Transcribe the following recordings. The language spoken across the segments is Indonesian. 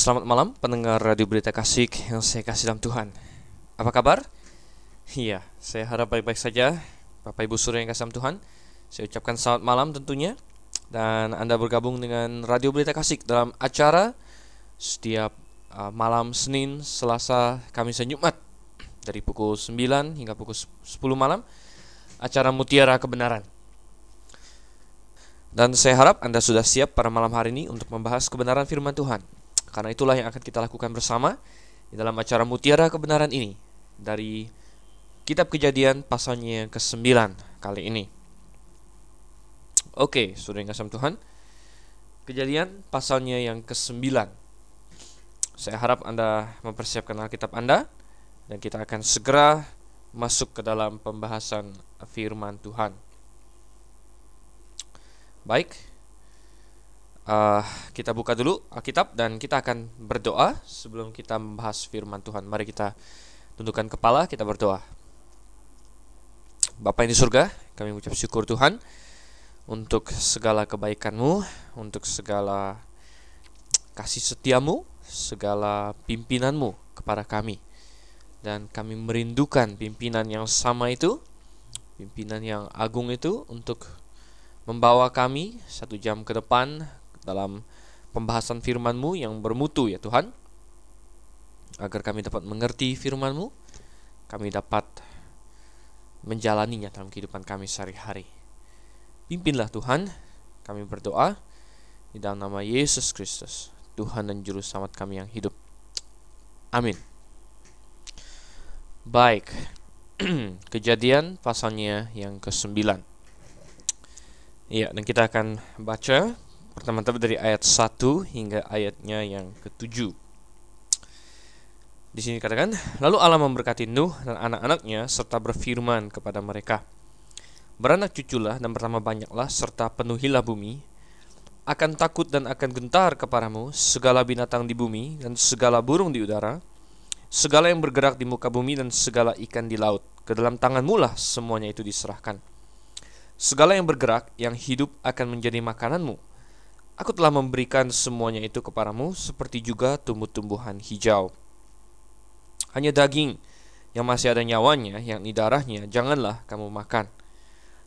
Selamat malam pendengar Radio Berita Kasih yang saya kasih dalam Tuhan. Apa kabar? Iya, saya harap baik-baik saja. Bapak Ibu Surya yang kasih dalam Tuhan Saya ucapkan selamat malam tentunya. Dan Anda bergabung dengan Radio Berita Kasih dalam acara Setiap uh, malam Senin, Selasa, Kamis, dan Jumat. Dari pukul 9 hingga pukul 10 malam Acara Mutiara Kebenaran. Dan saya harap Anda sudah siap pada malam hari ini untuk membahas kebenaran firman Tuhan. Karena itulah yang akan kita lakukan bersama di dalam acara Mutiara Kebenaran ini dari Kitab Kejadian pasalnya yang ke-9 kali ini. Oke, sudah kasih Tuhan. Kejadian pasalnya yang ke-9. Saya harap Anda mempersiapkan Alkitab Anda dan kita akan segera masuk ke dalam pembahasan firman Tuhan. Baik, uh, kita buka dulu Alkitab dan kita akan berdoa sebelum kita membahas firman Tuhan. Mari kita tundukkan kepala, kita berdoa. Bapak yang di surga, kami mengucap syukur Tuhan untuk segala kebaikanmu, untuk segala kasih setiamu, segala pimpinanmu kepada kami. Dan kami merindukan pimpinan yang sama itu, pimpinan yang agung itu untuk membawa kami satu jam ke depan dalam pembahasan firman-Mu yang bermutu ya Tuhan. Agar kami dapat mengerti firman-Mu, kami dapat menjalaninya dalam kehidupan kami sehari-hari. Pimpinlah Tuhan, kami berdoa di dalam nama Yesus Kristus, Tuhan dan Juru Selamat kami yang hidup. Amin. Baik, kejadian pasalnya yang ke-9. Iya, dan kita akan baca Pertama-tama dari ayat 1 hingga ayatnya yang ke-7. Di sini katakan, lalu Allah memberkati Nuh dan anak-anaknya serta berfirman kepada mereka, Beranak cuculah dan bertambah banyaklah serta penuhilah bumi, akan takut dan akan gentar kepadamu segala binatang di bumi dan segala burung di udara, segala yang bergerak di muka bumi dan segala ikan di laut. Ke dalam tanganmu lah semuanya itu diserahkan. Segala yang bergerak, yang hidup akan menjadi makananmu Aku telah memberikan semuanya itu kepadamu seperti juga tumbuh-tumbuhan hijau. Hanya daging yang masih ada nyawanya, yakni darahnya, janganlah kamu makan.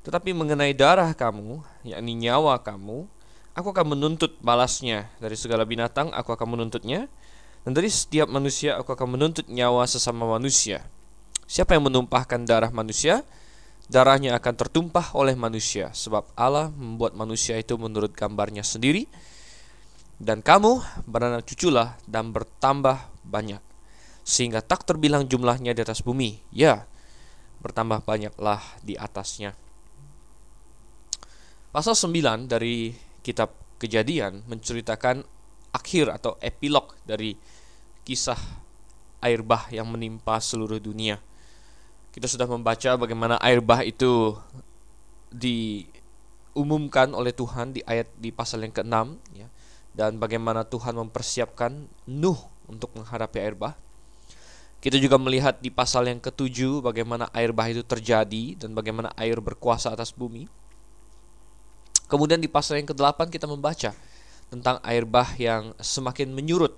Tetapi mengenai darah kamu, yakni nyawa kamu, aku akan menuntut balasnya dari segala binatang, aku akan menuntutnya, dan dari setiap manusia aku akan menuntut nyawa sesama manusia. Siapa yang menumpahkan darah manusia, darahnya akan tertumpah oleh manusia sebab Allah membuat manusia itu menurut gambarnya sendiri dan kamu beranak cuculah dan bertambah banyak sehingga tak terbilang jumlahnya di atas bumi. Ya bertambah banyaklah di atasnya. Pasal 9 dari kitab kejadian menceritakan akhir atau epilog dari kisah air bah yang menimpa seluruh dunia kita sudah membaca bagaimana air bah itu diumumkan oleh Tuhan di ayat di pasal yang ke-6 ya. Dan bagaimana Tuhan mempersiapkan Nuh untuk menghadapi air bah. Kita juga melihat di pasal yang ketujuh bagaimana air bah itu terjadi dan bagaimana air berkuasa atas bumi. Kemudian di pasal yang ke-8 kita membaca tentang air bah yang semakin menyurut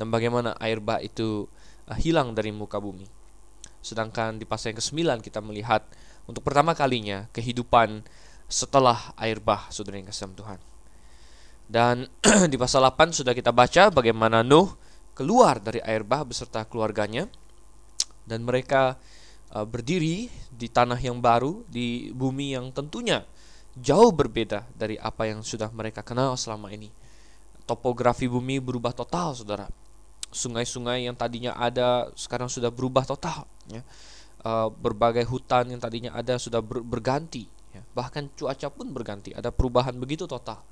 dan bagaimana air bah itu uh, hilang dari muka bumi. Sedangkan di pasal yang ke-9 kita melihat untuk pertama kalinya kehidupan setelah air bah, saudara yang kasih Tuhan. Dan di pasal 8 sudah kita baca bagaimana Nuh keluar dari air bah beserta keluarganya dan mereka uh, berdiri di tanah yang baru di bumi yang tentunya jauh berbeda dari apa yang sudah mereka kenal selama ini. Topografi bumi berubah total, Saudara sungai-sungai yang tadinya ada sekarang sudah berubah total ya. Uh, berbagai hutan yang tadinya ada sudah ber berganti ya. bahkan cuaca pun berganti ada perubahan begitu total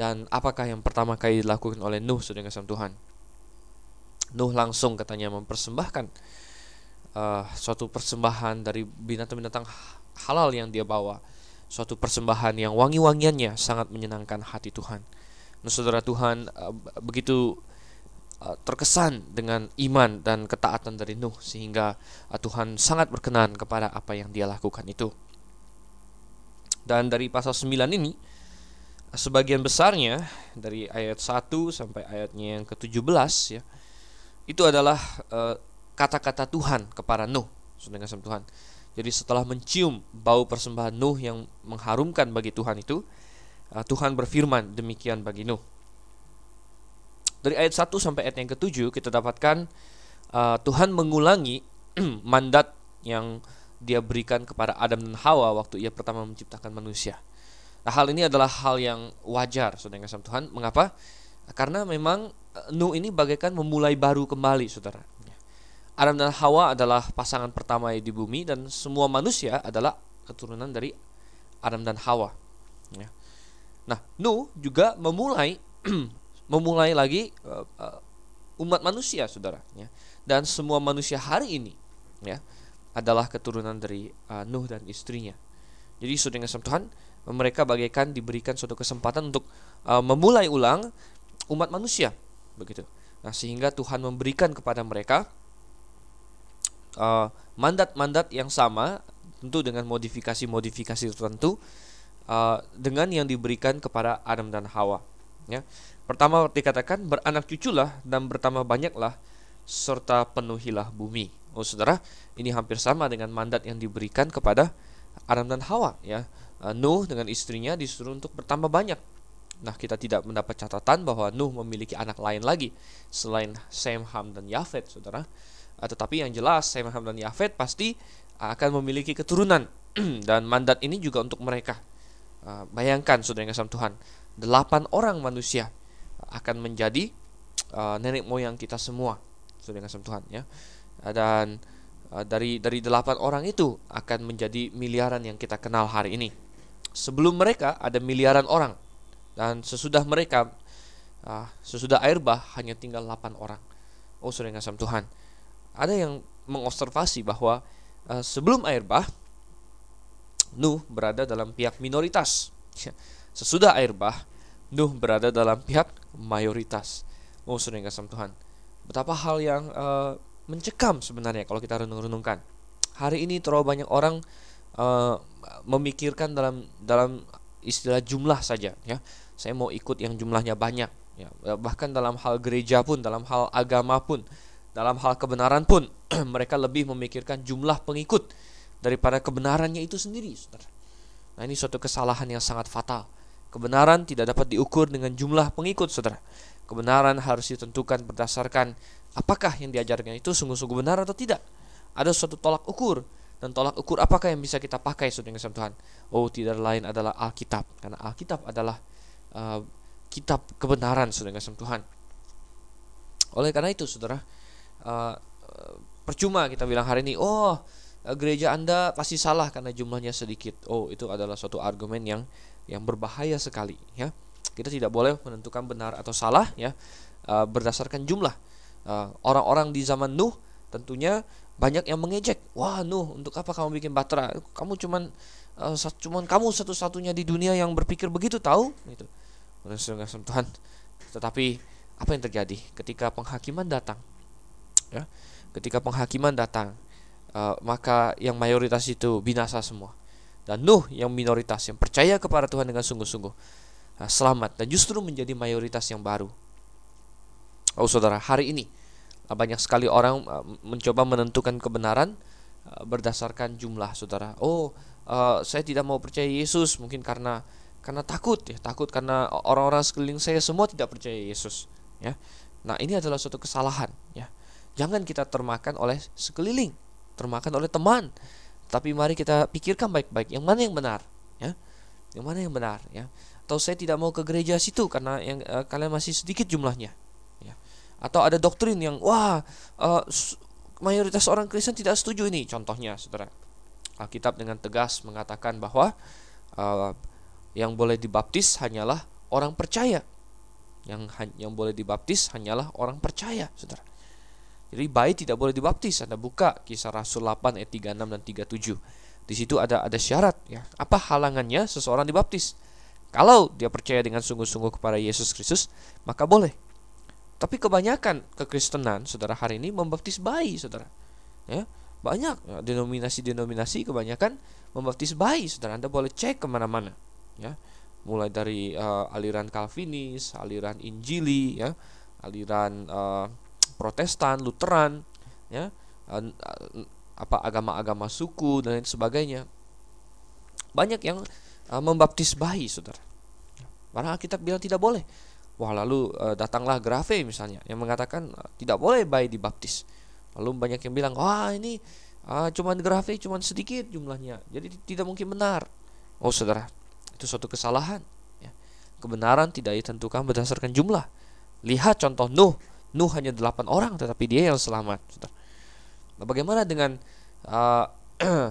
dan apakah yang pertama kali dilakukan oleh Nuh sedang sama Tuhan Nuh langsung katanya mempersembahkan uh, suatu persembahan dari binatang-binatang halal yang dia bawa suatu persembahan yang wangi-wangiannya sangat menyenangkan hati Tuhan nah saudara Tuhan uh, begitu terkesan dengan iman dan ketaatan dari Nuh sehingga uh, Tuhan sangat berkenan kepada apa yang dia lakukan itu. Dan dari pasal 9 ini sebagian besarnya dari ayat 1 sampai ayatnya yang ke-17 ya. Itu adalah kata kata-kata Tuhan kepada Nuh, saudara kasih Tuhan. Jadi setelah mencium bau persembahan Nuh yang mengharumkan bagi Tuhan itu, uh, Tuhan berfirman demikian bagi Nuh. Dari ayat 1 sampai ayat yang ke-7 kita dapatkan uh, Tuhan mengulangi mandat yang dia berikan kepada Adam dan Hawa waktu ia pertama menciptakan manusia. Nah, hal ini adalah hal yang wajar, saudara yang Tuhan. Mengapa? Karena memang uh, Nuh ini bagaikan memulai baru kembali, saudara. Adam dan Hawa adalah pasangan pertama di bumi dan semua manusia adalah keturunan dari Adam dan Hawa. Ya. Nah, Nuh juga memulai memulai lagi uh, umat manusia, saudara. Ya. Dan semua manusia hari ini, ya, adalah keturunan dari uh, Nuh dan istrinya. Jadi, saudara yang Tuhan, mereka bagaikan diberikan suatu kesempatan untuk uh, memulai ulang umat manusia, begitu. Nah, sehingga Tuhan memberikan kepada mereka mandat-mandat uh, yang sama tentu dengan modifikasi-modifikasi tertentu uh, dengan yang diberikan kepada Adam dan Hawa ya. Pertama dikatakan beranak cuculah dan bertambah banyaklah serta penuhilah bumi. Oh saudara ini hampir sama dengan mandat yang diberikan kepada Adam dan Hawa ya. Uh, Nuh dengan istrinya disuruh untuk bertambah banyak. Nah, kita tidak mendapat catatan bahwa Nuh memiliki anak lain lagi selain Sem, Ham, dan Yafet, saudara. Uh, tetapi yang jelas Sem, Ham, dan Yafet pasti akan memiliki keturunan. Dan mandat ini juga untuk mereka. Uh, bayangkan saudara yang kasih Tuhan, delapan orang manusia akan menjadi uh, nenek moyang kita semua, yang kasih Tuhan ya. Dan uh, dari dari delapan orang itu akan menjadi miliaran yang kita kenal hari ini. Sebelum mereka ada miliaran orang dan sesudah mereka uh, sesudah air bah hanya tinggal delapan orang. Oh, yang kasih Tuhan ada yang mengobservasi bahwa uh, sebelum air bah Nuh berada dalam pihak minoritas. Sesudah air bah Nuh berada dalam pihak mayoritas. Oh, sering kasih Tuhan. Betapa hal yang uh, mencekam sebenarnya kalau kita renung-renungkan. Hari ini terlalu banyak orang uh, memikirkan dalam dalam istilah jumlah saja ya. Saya mau ikut yang jumlahnya banyak ya. Bahkan dalam hal gereja pun, dalam hal agama pun dalam hal kebenaran pun mereka lebih memikirkan jumlah pengikut daripada kebenarannya itu sendiri. Nah, ini suatu kesalahan yang sangat fatal. Kebenaran tidak dapat diukur dengan jumlah pengikut, saudara. Kebenaran harus ditentukan berdasarkan apakah yang diajarkan itu sungguh-sungguh benar atau tidak. Ada suatu tolak ukur dan tolak ukur apakah yang bisa kita pakai saudara yang Tuhan? Oh, tidak lain adalah Alkitab karena Alkitab adalah uh, kitab kebenaran saudara yang Tuhan. Oleh karena itu, saudara, uh, percuma kita bilang hari ini oh gereja anda pasti salah karena jumlahnya sedikit oh itu adalah suatu argumen yang yang berbahaya sekali ya. Kita tidak boleh menentukan benar atau salah ya. Uh, berdasarkan jumlah orang-orang uh, di zaman Nuh tentunya banyak yang mengejek. Wah Nuh untuk apa kamu bikin batra kamu cuman uh, cuman kamu satu-satunya di dunia yang berpikir begitu tahu itu Tuhan. Tetapi apa yang terjadi? Ketika penghakiman datang ya ketika penghakiman datang maka yang mayoritas itu binasa semua dan Nuh yang minoritas yang percaya kepada Tuhan dengan sungguh-sungguh uh, selamat dan justru menjadi mayoritas yang baru. Oh saudara hari ini uh, banyak sekali orang uh, mencoba menentukan kebenaran berdasarkan jumlah saudara. Oh saya tidak mau percaya Yesus mungkin karena karena takut ya takut karena orang-orang sekeliling saya semua tidak percaya Yesus ya. Nah ini adalah suatu kesalahan ya. Jangan kita termakan oleh sekeliling, termakan oleh teman. Tapi mari kita pikirkan baik-baik yang mana yang benar, ya. Yang mana yang benar, ya. Atau saya tidak mau ke gereja situ karena yang uh, kalian masih sedikit jumlahnya, ya. Atau ada doktrin yang wah uh, mayoritas orang Kristen tidak setuju ini. Contohnya, Saudara. Alkitab dengan tegas mengatakan bahwa uh, yang boleh dibaptis hanyalah orang percaya. Yang yang boleh dibaptis hanyalah orang percaya, Saudara. Jadi bayi tidak boleh dibaptis. Anda buka kisah Rasul 8 ayat 36 dan 37. Di situ ada ada syarat ya. Apa halangannya seseorang dibaptis? Kalau dia percaya dengan sungguh-sungguh kepada Yesus Kristus, maka boleh. Tapi kebanyakan kekristenan saudara hari ini membaptis bayi, saudara. Ya, banyak ya, denominasi-denominasi kebanyakan membaptis bayi, saudara. Anda boleh cek ke mana-mana. Ya, mulai dari uh, aliran Calvinis, aliran Injili, ya, aliran uh, Protestan, Lutheran, ya, apa agama-agama suku dan lain sebagainya. Banyak yang uh, membaptis bayi, saudara. Padahal kita bilang tidak boleh. Wah lalu uh, datanglah Grafe misalnya yang mengatakan uh, tidak boleh bayi dibaptis. Lalu banyak yang bilang wah ini uh, cuman Grafe cuman sedikit jumlahnya, jadi tidak mungkin benar. Oh saudara, itu suatu kesalahan. Ya. Kebenaran tidak ditentukan berdasarkan jumlah. Lihat contoh Nuh, Nuh hanya delapan orang, tetapi dia yang selamat. Nah, bagaimana dengan uh,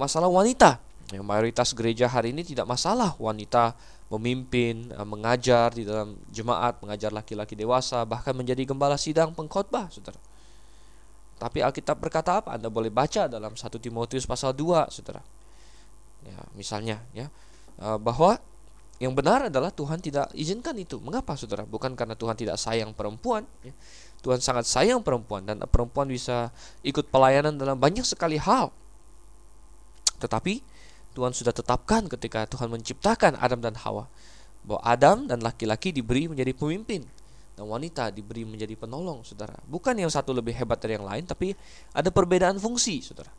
masalah wanita? Yang mayoritas gereja hari ini tidak masalah wanita memimpin, uh, mengajar di dalam jemaat, mengajar laki-laki dewasa, bahkan menjadi gembala sidang pengkhotbah, Saudara. Tapi Alkitab berkata apa? Anda boleh baca dalam 1 Timotius pasal 2, Saudara. Ya, misalnya ya, uh, bahwa yang benar adalah Tuhan tidak izinkan itu. Mengapa, Saudara? Bukan karena Tuhan tidak sayang perempuan, ya. Tuhan sangat sayang perempuan dan perempuan bisa ikut pelayanan dalam banyak sekali hal. Tetapi Tuhan sudah tetapkan ketika Tuhan menciptakan Adam dan Hawa bahwa Adam dan laki-laki diberi menjadi pemimpin dan wanita diberi menjadi penolong, Saudara. Bukan yang satu lebih hebat dari yang lain, tapi ada perbedaan fungsi, Saudara.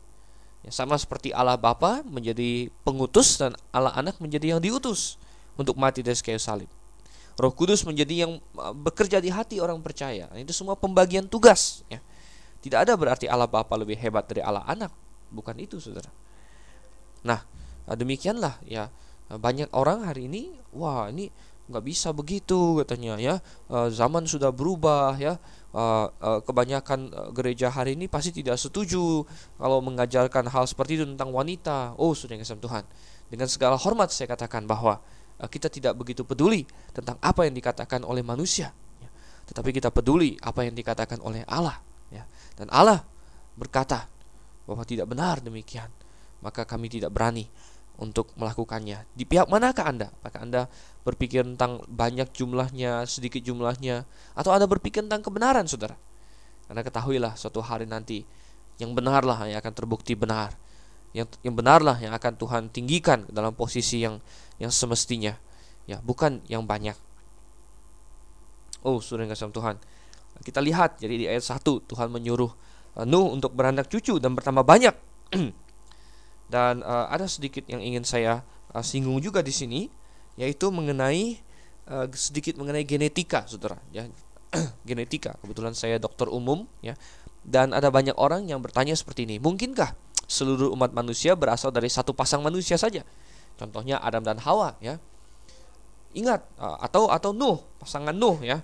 Ya, sama seperti Allah Bapa menjadi pengutus dan Allah Anak menjadi yang diutus untuk mati dari kayu salib. Roh Kudus menjadi yang uh, bekerja di hati orang percaya. Nah, itu semua pembagian tugas. Ya. Tidak ada berarti Allah Bapa lebih hebat dari Allah Anak. Bukan itu, saudara. Nah, uh, demikianlah ya uh, banyak orang hari ini, wah ini nggak bisa begitu katanya ya. Zaman sudah berubah ya. Kebanyakan gereja hari ini pasti tidak setuju kalau mengajarkan hal seperti itu tentang wanita. Oh, sudah yang Tuhan. Dengan segala hormat saya katakan bahwa kita tidak begitu peduli tentang apa yang dikatakan oleh manusia, ya. tetapi kita peduli apa yang dikatakan oleh Allah. Ya. Dan Allah berkata bahwa tidak benar demikian, maka kami tidak berani untuk melakukannya. Di pihak manakah Anda? Apakah Anda berpikir tentang banyak jumlahnya, sedikit jumlahnya, atau Anda berpikir tentang kebenaran, saudara? Anda ketahuilah suatu hari nanti yang benarlah yang akan terbukti benar. Yang yang benarlah yang akan Tuhan tinggikan dalam posisi yang yang semestinya. Ya bukan yang banyak. Oh sudah kasih Tuhan. Kita lihat jadi di ayat 1 Tuhan menyuruh uh, Nuh untuk beranak cucu dan bertambah banyak. Dan uh, ada sedikit yang ingin saya uh, singgung juga di sini yaitu mengenai uh, sedikit mengenai genetika saudara ya. Genetika kebetulan saya dokter umum ya. Dan ada banyak orang yang bertanya seperti ini mungkinkah seluruh umat manusia berasal dari satu pasang manusia saja Contohnya Adam dan Hawa ya. Ingat atau atau Nuh, pasangan Nuh ya.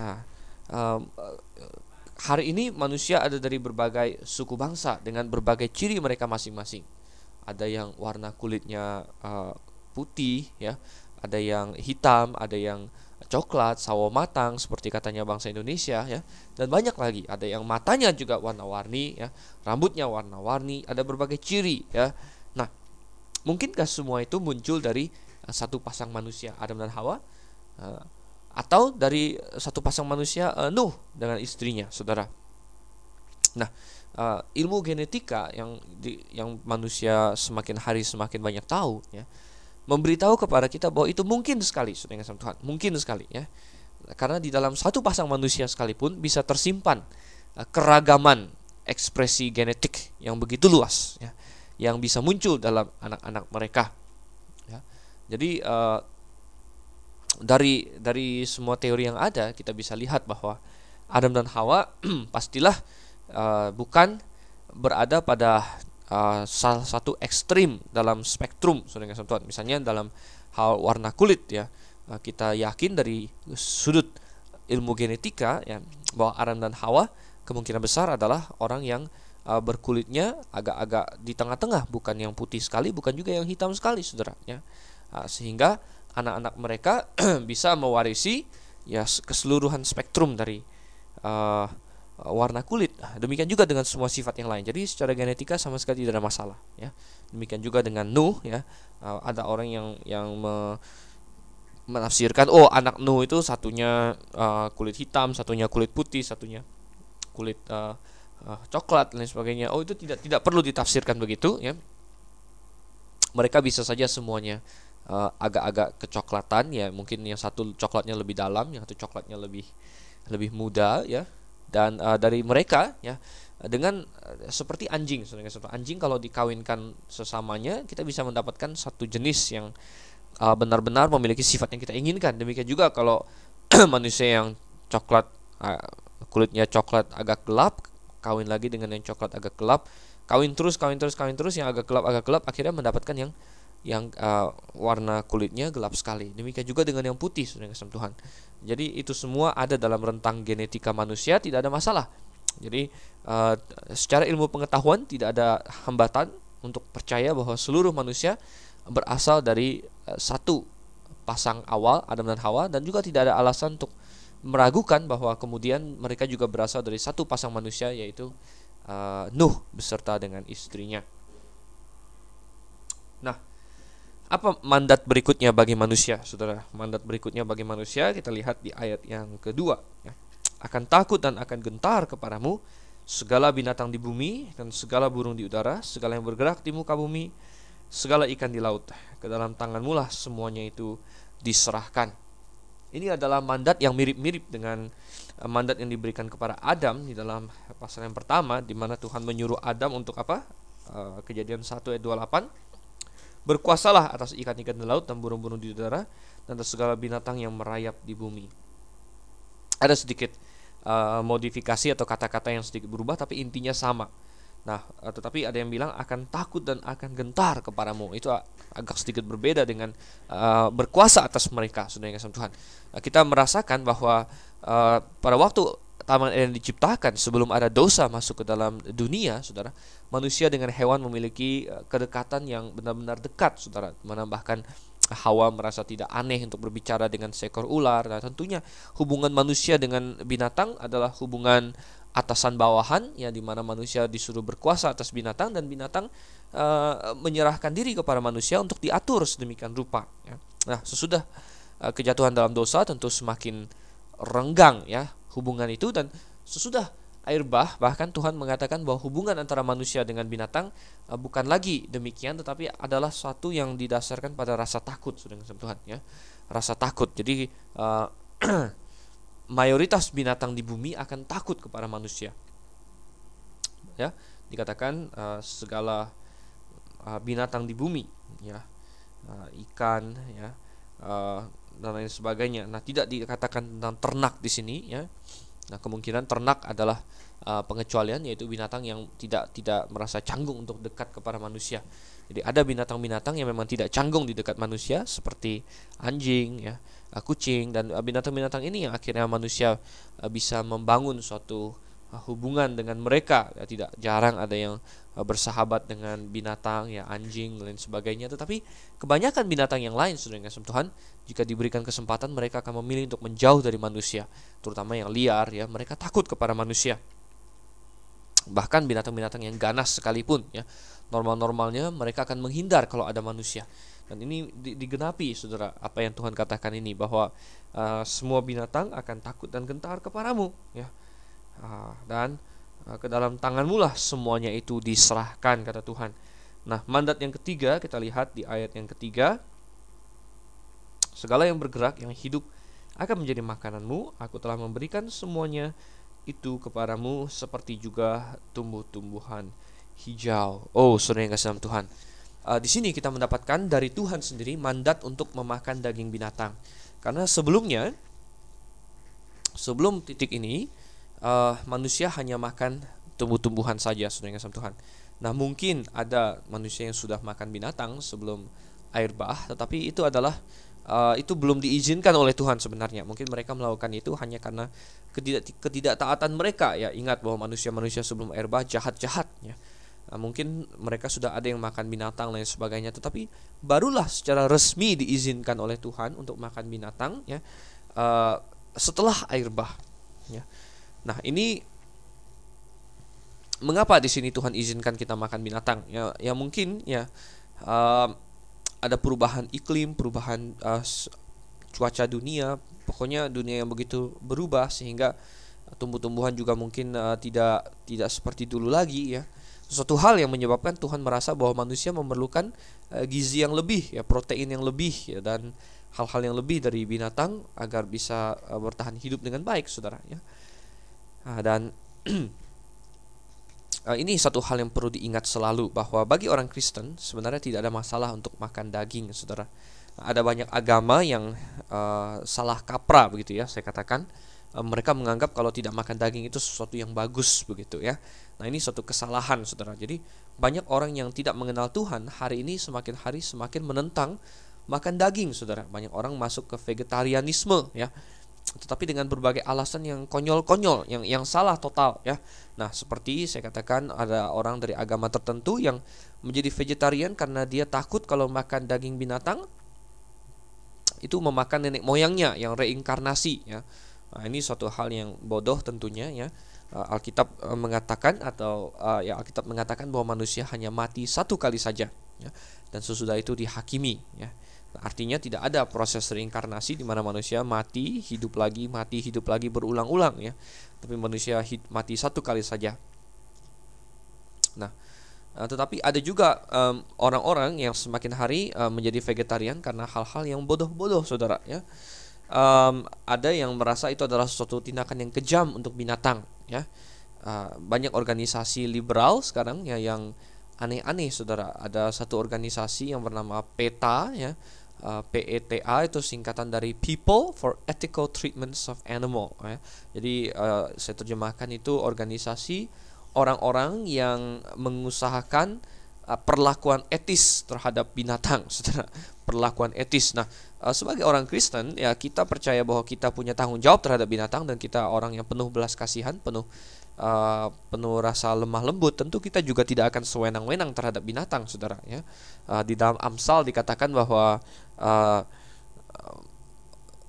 Nah, um, hari ini manusia ada dari berbagai suku bangsa dengan berbagai ciri mereka masing-masing. Ada yang warna kulitnya uh, putih ya, ada yang hitam, ada yang coklat, sawo matang seperti katanya bangsa Indonesia ya. Dan banyak lagi, ada yang matanya juga warna-warni ya, rambutnya warna-warni, ada berbagai ciri ya. Mungkinkah semua itu muncul dari uh, satu pasang manusia Adam dan Hawa? Uh, atau dari satu pasang manusia uh, Nuh dengan istrinya, saudara? Nah, ilmu genetika yang yang manusia semakin hari semakin banyak tahu, ya, memberitahu kepada kita bahwa itu mungkin sekali, saudara Tuhan, mungkin sekali, ya, karena di dalam satu pasang manusia sekalipun bisa tersimpan keragaman ekspresi genetik yang begitu luas, ya yang bisa muncul dalam anak-anak mereka. Ya. Jadi uh, dari dari semua teori yang ada kita bisa lihat bahwa Adam dan Hawa pastilah uh, bukan berada pada uh, salah satu ekstrim dalam spektrum saudara. Misalnya dalam hal warna kulit ya uh, kita yakin dari sudut ilmu genetika ya bahwa Adam dan Hawa kemungkinan besar adalah orang yang uh, berkulitnya agak-agak di tengah-tengah, bukan yang putih sekali, bukan juga yang hitam sekali, saudara. Ya. Uh, sehingga anak-anak mereka bisa mewarisi ya keseluruhan spektrum dari uh, warna kulit. Nah, demikian juga dengan semua sifat yang lain. Jadi secara genetika sama sekali tidak ada masalah. Ya. Demikian juga dengan Nuh. Ya. Uh, ada orang yang yang me, menafsirkan, oh anak Nuh itu satunya uh, kulit hitam, satunya kulit putih, satunya kulit uh, uh, coklat dan lain sebagainya. Oh itu tidak tidak perlu ditafsirkan begitu ya. Mereka bisa saja semuanya uh, agak-agak kecoklatan ya mungkin yang satu coklatnya lebih dalam yang satu coklatnya lebih lebih muda ya dan uh, dari mereka ya dengan uh, seperti anjing sebenarnya anjing kalau dikawinkan sesamanya kita bisa mendapatkan satu jenis yang uh, benar-benar memiliki sifat yang kita inginkan demikian juga kalau manusia yang coklat uh, kulitnya coklat agak gelap kawin lagi dengan yang coklat agak gelap kawin terus kawin terus kawin terus yang agak gelap agak gelap akhirnya mendapatkan yang yang uh, warna kulitnya gelap sekali. Demikian juga dengan yang putih, saudara kasih Tuhan. Jadi itu semua ada dalam rentang genetika manusia, tidak ada masalah. Jadi uh, secara ilmu pengetahuan tidak ada hambatan untuk percaya bahwa seluruh manusia berasal dari uh, satu pasang awal Adam dan Hawa dan juga tidak ada alasan untuk meragukan bahwa kemudian mereka juga berasal dari satu pasang manusia yaitu uh, Nuh beserta dengan istrinya. Nah, apa mandat berikutnya bagi manusia, saudara? Mandat berikutnya bagi manusia kita lihat di ayat yang kedua. Ya. Akan takut dan akan gentar kepadamu segala binatang di bumi dan segala burung di udara, segala yang bergerak di muka bumi, segala ikan di laut. Ke dalam tanganmu lah semuanya itu diserahkan. Ini adalah mandat yang mirip-mirip dengan eh, mandat yang diberikan kepada Adam di dalam pasal yang pertama di mana Tuhan menyuruh Adam untuk apa? Eh, kejadian 1 ayat 28 Berkuasalah atas ikan-ikan di laut dan burung-burung di udara dan atas segala binatang yang merayap di bumi. Ada sedikit uh, modifikasi atau kata-kata yang sedikit berubah tapi intinya sama. Nah, uh, tetapi ada yang bilang akan takut dan akan gentar kepadamu. Itu agak sedikit berbeda dengan uh, berkuasa atas mereka, saudara yang Tuhan. Uh, kita merasakan bahwa uh, pada waktu taman Eden diciptakan sebelum ada dosa masuk ke dalam dunia, saudara, manusia dengan hewan memiliki eh, kedekatan yang benar-benar dekat, saudara. Menambahkan Hawa merasa tidak aneh untuk berbicara dengan seekor ular. Nah, tentunya hubungan manusia dengan binatang adalah hubungan atasan bawahan, ya di mana manusia disuruh berkuasa atas binatang dan binatang uh, menyerahkan diri kepada manusia untuk diatur sedemikian rupa. Ya. Nah, sesudah uh, kejatuhan dalam dosa tentu semakin renggang ya hubungan itu dan sesudah air bah bahkan Tuhan mengatakan bahwa hubungan antara manusia dengan binatang uh, bukan lagi demikian tetapi adalah suatu yang didasarkan pada rasa takut dengan Tuhan ya rasa takut jadi uh, mayoritas binatang di bumi akan takut kepada manusia ya dikatakan uh, segala uh, binatang di bumi ya uh, ikan ya uh, dan lain sebagainya. Nah, tidak dikatakan tentang ternak di sini ya. Nah, kemungkinan ternak adalah uh, pengecualian yaitu binatang yang tidak tidak merasa canggung untuk dekat kepada manusia. Jadi ada binatang-binatang yang memang tidak canggung di dekat manusia seperti anjing ya, uh, kucing dan uh, binatang-binatang ini yang akhirnya manusia uh, bisa membangun suatu uh, hubungan dengan mereka. Ya, tidak jarang ada yang bersahabat dengan binatang ya anjing dan lain sebagainya, tetapi kebanyakan binatang yang lain sudah kasih Tuhan jika diberikan kesempatan mereka akan memilih untuk menjauh dari manusia, terutama yang liar ya, mereka takut kepada manusia. Bahkan binatang-binatang yang ganas sekalipun ya, normal-normalnya mereka akan menghindar kalau ada manusia. Dan ini digenapi Saudara, apa yang Tuhan katakan ini bahwa uh, semua binatang akan takut dan gentar kepadamu ya. Uh, dan ke dalam tanganmu lah semuanya itu diserahkan kata Tuhan. Nah, mandat yang ketiga kita lihat di ayat yang ketiga Segala yang bergerak, yang hidup akan menjadi makananmu. Aku telah memberikan semuanya itu kepadamu seperti juga tumbuh-tumbuhan hijau. Oh, saudara yang kasih Tuhan. Uh, di sini kita mendapatkan dari Tuhan sendiri mandat untuk memakan daging binatang. Karena sebelumnya, sebelum titik ini, uh, manusia hanya makan tumbuh-tumbuhan saja, yang kasih Tuhan. Nah, mungkin ada manusia yang sudah makan binatang sebelum air bah, tetapi itu adalah uh, itu belum diizinkan oleh Tuhan sebenarnya. Mungkin mereka melakukan itu hanya karena ketidak ketidaktaatan mereka ya. Ingat bahwa manusia-manusia sebelum air bah jahat-jahat ya. Uh, mungkin mereka sudah ada yang makan binatang dan sebagainya, tetapi barulah secara resmi diizinkan oleh Tuhan untuk makan binatang ya uh, setelah air bah. Ya. Nah ini mengapa di sini Tuhan izinkan kita makan binatang? Ya, ya mungkin ya uh, ada perubahan iklim, perubahan uh, cuaca dunia, pokoknya dunia yang begitu berubah sehingga tumbuh-tumbuhan juga mungkin uh, tidak tidak seperti dulu lagi ya. suatu hal yang menyebabkan Tuhan merasa bahwa manusia memerlukan uh, gizi yang lebih ya protein yang lebih ya dan hal-hal yang lebih dari binatang agar bisa uh, bertahan hidup dengan baik saudara ya nah, dan uh, ini satu hal yang perlu diingat selalu bahwa bagi orang Kristen sebenarnya tidak ada masalah untuk makan daging saudara ada banyak agama yang uh, salah kaprah begitu ya saya katakan uh, mereka menganggap kalau tidak makan daging itu sesuatu yang bagus begitu ya Nah, ini suatu kesalahan, Saudara. Jadi, banyak orang yang tidak mengenal Tuhan hari ini semakin hari semakin menentang makan daging, Saudara. Banyak orang masuk ke vegetarianisme, ya. Tetapi dengan berbagai alasan yang konyol-konyol, yang yang salah total, ya. Nah, seperti saya katakan ada orang dari agama tertentu yang menjadi vegetarian karena dia takut kalau makan daging binatang itu memakan nenek moyangnya yang reinkarnasi, ya. Nah, ini suatu hal yang bodoh tentunya, ya uh, Alkitab uh, mengatakan atau uh, ya Alkitab mengatakan bahwa manusia hanya mati satu kali saja ya, dan sesudah itu dihakimi ya. Artinya tidak ada proses reinkarnasi di mana manusia mati, hidup lagi, mati, hidup lagi berulang-ulang ya. Tapi manusia hid, mati satu kali saja. Nah, uh, tetapi ada juga orang-orang um, yang semakin hari uh, menjadi vegetarian karena hal-hal yang bodoh-bodoh, saudara ya um, ada yang merasa itu adalah suatu tindakan yang kejam untuk binatang ya uh, banyak organisasi liberal sekarang ya yang aneh-aneh saudara ada satu organisasi yang bernama PETA ya uh, PETA itu singkatan dari People for Ethical Treatments of Animal ya. jadi uh, saya terjemahkan itu organisasi orang-orang yang mengusahakan uh, perlakuan etis terhadap binatang saudara perlakuan etis nah sebagai orang Kristen ya kita percaya bahwa kita punya tanggung jawab terhadap binatang dan kita orang yang penuh belas kasihan, penuh uh, penuh rasa lemah lembut. Tentu kita juga tidak akan sewenang-wenang terhadap binatang, saudara. Ya, uh, di dalam Amsal dikatakan bahwa uh,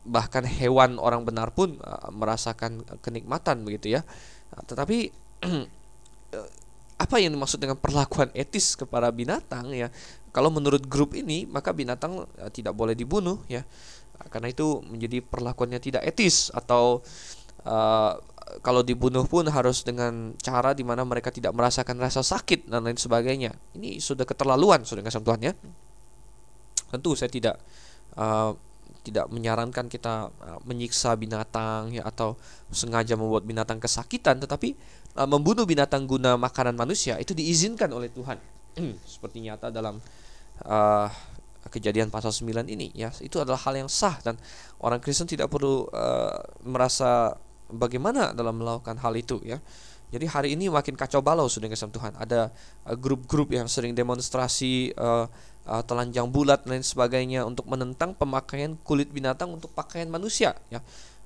bahkan hewan orang benar pun uh, merasakan kenikmatan begitu ya. Uh, tetapi apa yang dimaksud dengan perlakuan etis kepada binatang ya kalau menurut grup ini, maka binatang tidak boleh dibunuh ya. Karena itu menjadi perlakuannya tidak etis atau uh, kalau dibunuh pun harus dengan cara di mana mereka tidak merasakan rasa sakit dan lain sebagainya. Ini sudah keterlaluan, sudah kasih Tuhan ya. Tentu saya tidak uh, tidak menyarankan kita uh, menyiksa binatang ya atau sengaja membuat binatang kesakitan, tetapi uh, membunuh binatang guna makanan manusia itu diizinkan oleh Tuhan. Seperti nyata dalam uh, kejadian pasal 9 ini ya. Itu adalah hal yang sah dan orang Kristen tidak perlu uh, merasa bagaimana dalam melakukan hal itu ya. Jadi hari ini makin kacau balau sudah kasih Tuhan. Ada uh, grup-grup yang sering demonstrasi uh, uh, telanjang bulat dan lain sebagainya untuk menentang pemakaian kulit binatang untuk pakaian manusia ya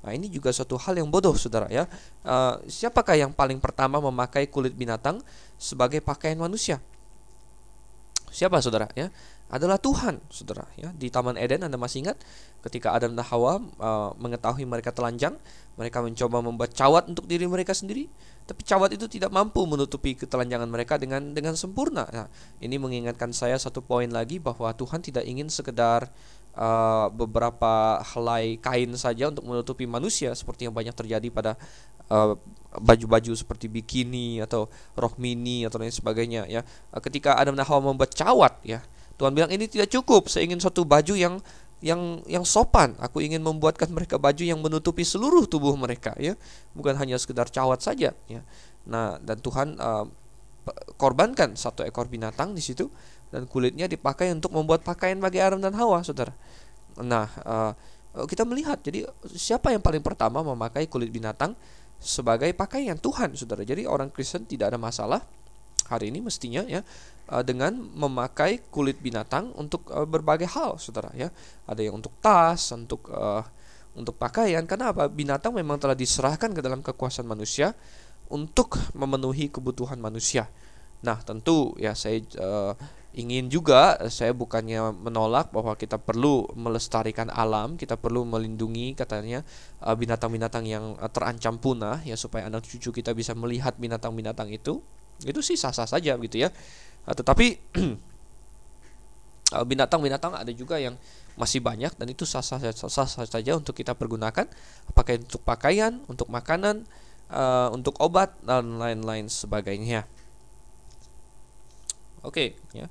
Nah, ini juga suatu hal yang bodoh, saudara ya. Uh, siapakah yang paling pertama memakai kulit binatang sebagai pakaian manusia? Siapa saudara ya? Adalah Tuhan, saudara ya. Di Taman Eden Anda masih ingat ketika Adam dan Hawa uh, mengetahui mereka telanjang, mereka mencoba membuat cawat untuk diri mereka sendiri, tapi cawat itu tidak mampu menutupi ketelanjangan mereka dengan dengan sempurna. Nah, ini mengingatkan saya satu poin lagi bahwa Tuhan tidak ingin sekedar uh, beberapa helai kain saja untuk menutupi manusia seperti yang banyak terjadi pada uh, baju-baju seperti bikini atau rok mini atau lain sebagainya ya. Ketika Adam dan Hawa membuat cawat ya, Tuhan bilang ini tidak cukup. Saya ingin suatu baju yang yang yang sopan. Aku ingin membuatkan mereka baju yang menutupi seluruh tubuh mereka ya, bukan hanya sekedar cawat saja ya. Nah, dan Tuhan uh, korbankan satu ekor binatang di situ dan kulitnya dipakai untuk membuat pakaian bagi Adam dan Hawa, Saudara. Nah, uh, kita melihat jadi siapa yang paling pertama memakai kulit binatang sebagai pakaian Tuhan, saudara. Jadi orang Kristen tidak ada masalah hari ini mestinya ya eh, dengan memakai kulit binatang untuk uh, berbagai hal, saudara ya. Ada yang untuk tas, untuk uh, untuk pakaian. Karena apa? Binatang memang telah diserahkan ke dalam kekuasaan manusia untuk memenuhi kebutuhan manusia. Nah, tentu ya saya uh, ingin juga saya bukannya menolak bahwa kita perlu melestarikan alam, kita perlu melindungi katanya binatang-binatang yang terancam punah ya supaya anak cucu kita bisa melihat binatang-binatang itu. Itu sih sah-sah saja gitu ya. Uh, tetapi binatang-binatang ada juga yang masih banyak dan itu sah-sah sah, sah saja untuk kita pergunakan apakah untuk pakaian, untuk makanan, uh, untuk obat dan lain-lain sebagainya. Oke, ya.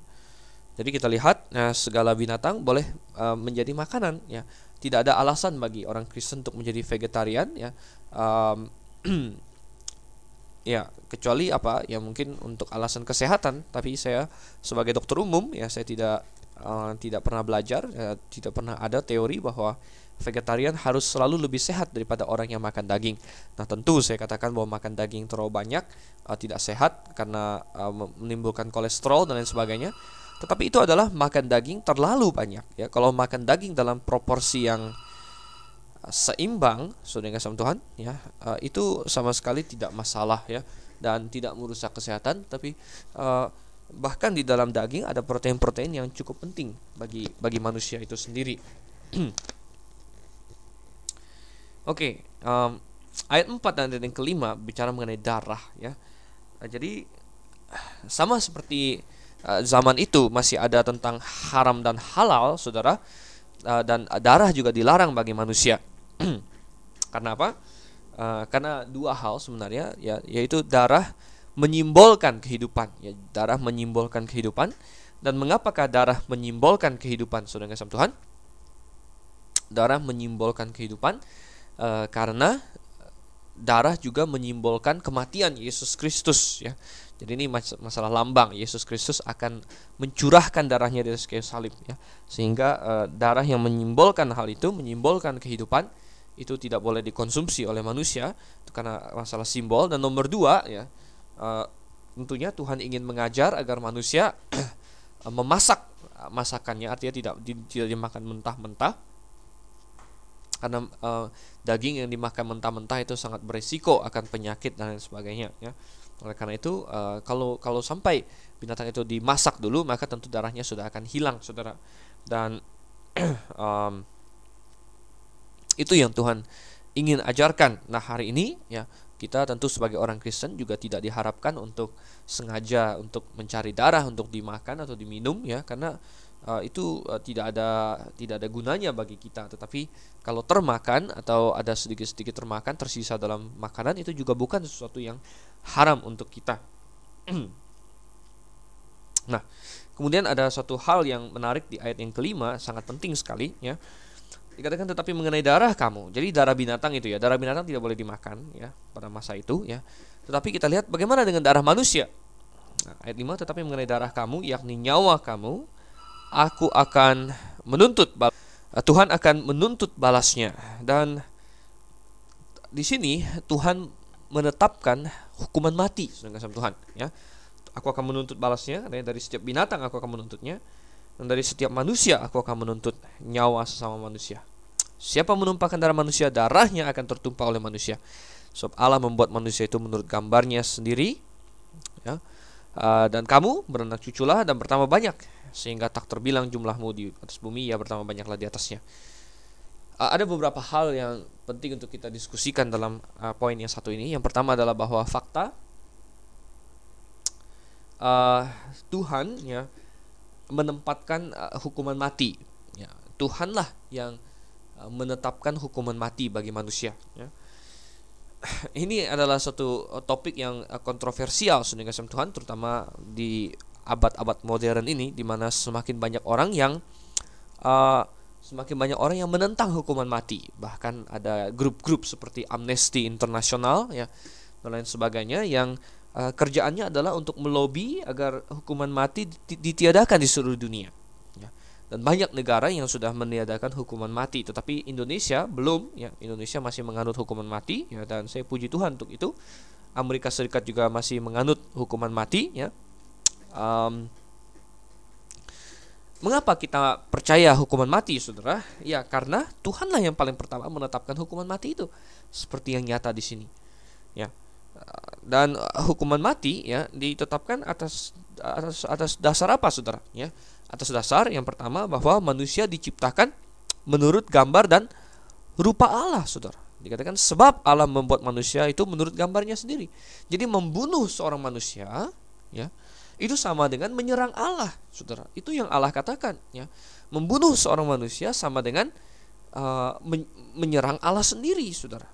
Jadi kita lihat nah, segala binatang boleh uh, menjadi makanan ya. Tidak ada alasan bagi orang Kristen untuk menjadi vegetarian ya. Um, ya kecuali apa? Ya mungkin untuk alasan kesehatan tapi saya sebagai dokter umum ya saya tidak uh, tidak pernah belajar ya, tidak pernah ada teori bahwa vegetarian harus selalu lebih sehat daripada orang yang makan daging. Nah tentu saya katakan bahwa makan daging terlalu banyak uh, tidak sehat karena uh, menimbulkan kolesterol dan lain sebagainya. Tetapi itu adalah makan daging terlalu banyak ya. Kalau makan daging dalam proporsi yang seimbang, saudara sama Tuhan, ya itu sama sekali tidak masalah ya dan tidak merusak kesehatan. Tapi uh, bahkan di dalam daging ada protein-protein yang cukup penting bagi bagi manusia itu sendiri. Oke, okay, um, ayat 4 dan ayat yang kelima bicara mengenai darah ya. Uh, jadi sama seperti Eh, zaman itu masih ada tentang haram dan halal, saudara, uh, dan darah juga dilarang bagi manusia. karena apa? Uh, karena dua hal sebenarnya, ya, yaitu darah menyimbolkan kehidupan, ya, darah menyimbolkan kehidupan. Dan mengapakah darah menyimbolkan kehidupan, saudara kasih Tuhan? Darah menyimbolkan kehidupan uh, karena darah juga menyimbolkan kematian Yesus Kristus, ya. Jadi ini masalah lambang Yesus Kristus akan mencurahkan darahnya di atas kayu salib ya. Sehingga uh, darah yang menyimbolkan hal itu, menyimbolkan kehidupan itu tidak boleh dikonsumsi oleh manusia. Itu karena masalah simbol. Dan nomor dua ya uh, tentunya Tuhan ingin mengajar agar manusia memasak masakannya. Artinya tidak tidak dimakan mentah-mentah. Karena uh, daging yang dimakan mentah-mentah itu sangat berisiko akan penyakit dan lain sebagainya ya. Oleh karena itu uh, kalau kalau sampai binatang itu dimasak dulu maka tentu darahnya sudah akan hilang saudara. Dan um, itu yang Tuhan ingin ajarkan. Nah hari ini ya kita tentu sebagai orang Kristen juga tidak diharapkan untuk sengaja untuk mencari darah untuk dimakan atau diminum ya karena uh, itu uh, tidak ada tidak ada gunanya bagi kita. Tetapi kalau termakan atau ada sedikit-sedikit termakan tersisa dalam makanan itu juga bukan sesuatu yang haram untuk kita. nah, kemudian ada satu hal yang menarik di ayat yang kelima, sangat penting sekali ya. Dikatakan tetapi mengenai darah kamu. Jadi darah binatang itu ya, darah binatang tidak boleh dimakan ya pada masa itu ya. Tetapi kita lihat bagaimana dengan darah manusia. Nah, ayat 5 tetapi mengenai darah kamu yakni nyawa kamu aku akan menuntut Tuhan akan menuntut balasnya dan di sini Tuhan menetapkan hukuman mati sama Tuhan ya aku akan menuntut balasnya dari setiap binatang aku akan menuntutnya dan dari setiap manusia aku akan menuntut nyawa sesama manusia. Siapa menumpahkan darah manusia darahnya akan tertumpah oleh manusia. Sebab Allah membuat manusia itu menurut gambarnya sendiri ya. Uh, dan kamu beranak cuculah dan bertambah banyak sehingga tak terbilang jumlahmu di atas bumi ya bertambah banyaklah di atasnya. Uh, ada beberapa hal yang penting untuk kita diskusikan dalam uh, poin yang satu ini. Yang pertama adalah bahwa fakta uh, Tuhan ya menempatkan uh, hukuman mati. Ya, Tuhanlah yang uh, menetapkan hukuman mati bagi manusia. Ya. Ini adalah suatu topik yang kontroversial sehingga Tuhan, terutama di abad-abad modern ini, di mana semakin banyak orang yang uh, semakin banyak orang yang menentang hukuman mati. Bahkan ada grup-grup seperti Amnesty International ya dan lain sebagainya yang uh, kerjaannya adalah untuk melobi agar hukuman mati ditiadakan di seluruh dunia. Ya. Dan banyak negara yang sudah meniadakan hukuman mati, tetapi Indonesia belum. Ya, Indonesia masih menganut hukuman mati. Ya, dan saya puji Tuhan untuk itu. Amerika Serikat juga masih menganut hukuman mati. Ya. Um, Mengapa kita percaya hukuman mati, saudara? Ya, karena Tuhanlah yang paling pertama menetapkan hukuman mati itu, seperti yang nyata di sini. Ya, dan hukuman mati ya ditetapkan atas atas atas dasar apa, saudara? Ya, atas dasar yang pertama bahwa manusia diciptakan menurut gambar dan rupa Allah, saudara. Dikatakan sebab Allah membuat manusia itu menurut gambarnya sendiri. Jadi membunuh seorang manusia, ya, itu sama dengan menyerang Allah, saudara. Itu yang Allah katakan, ya. Membunuh seorang manusia sama dengan uh, men menyerang Allah sendiri, saudara.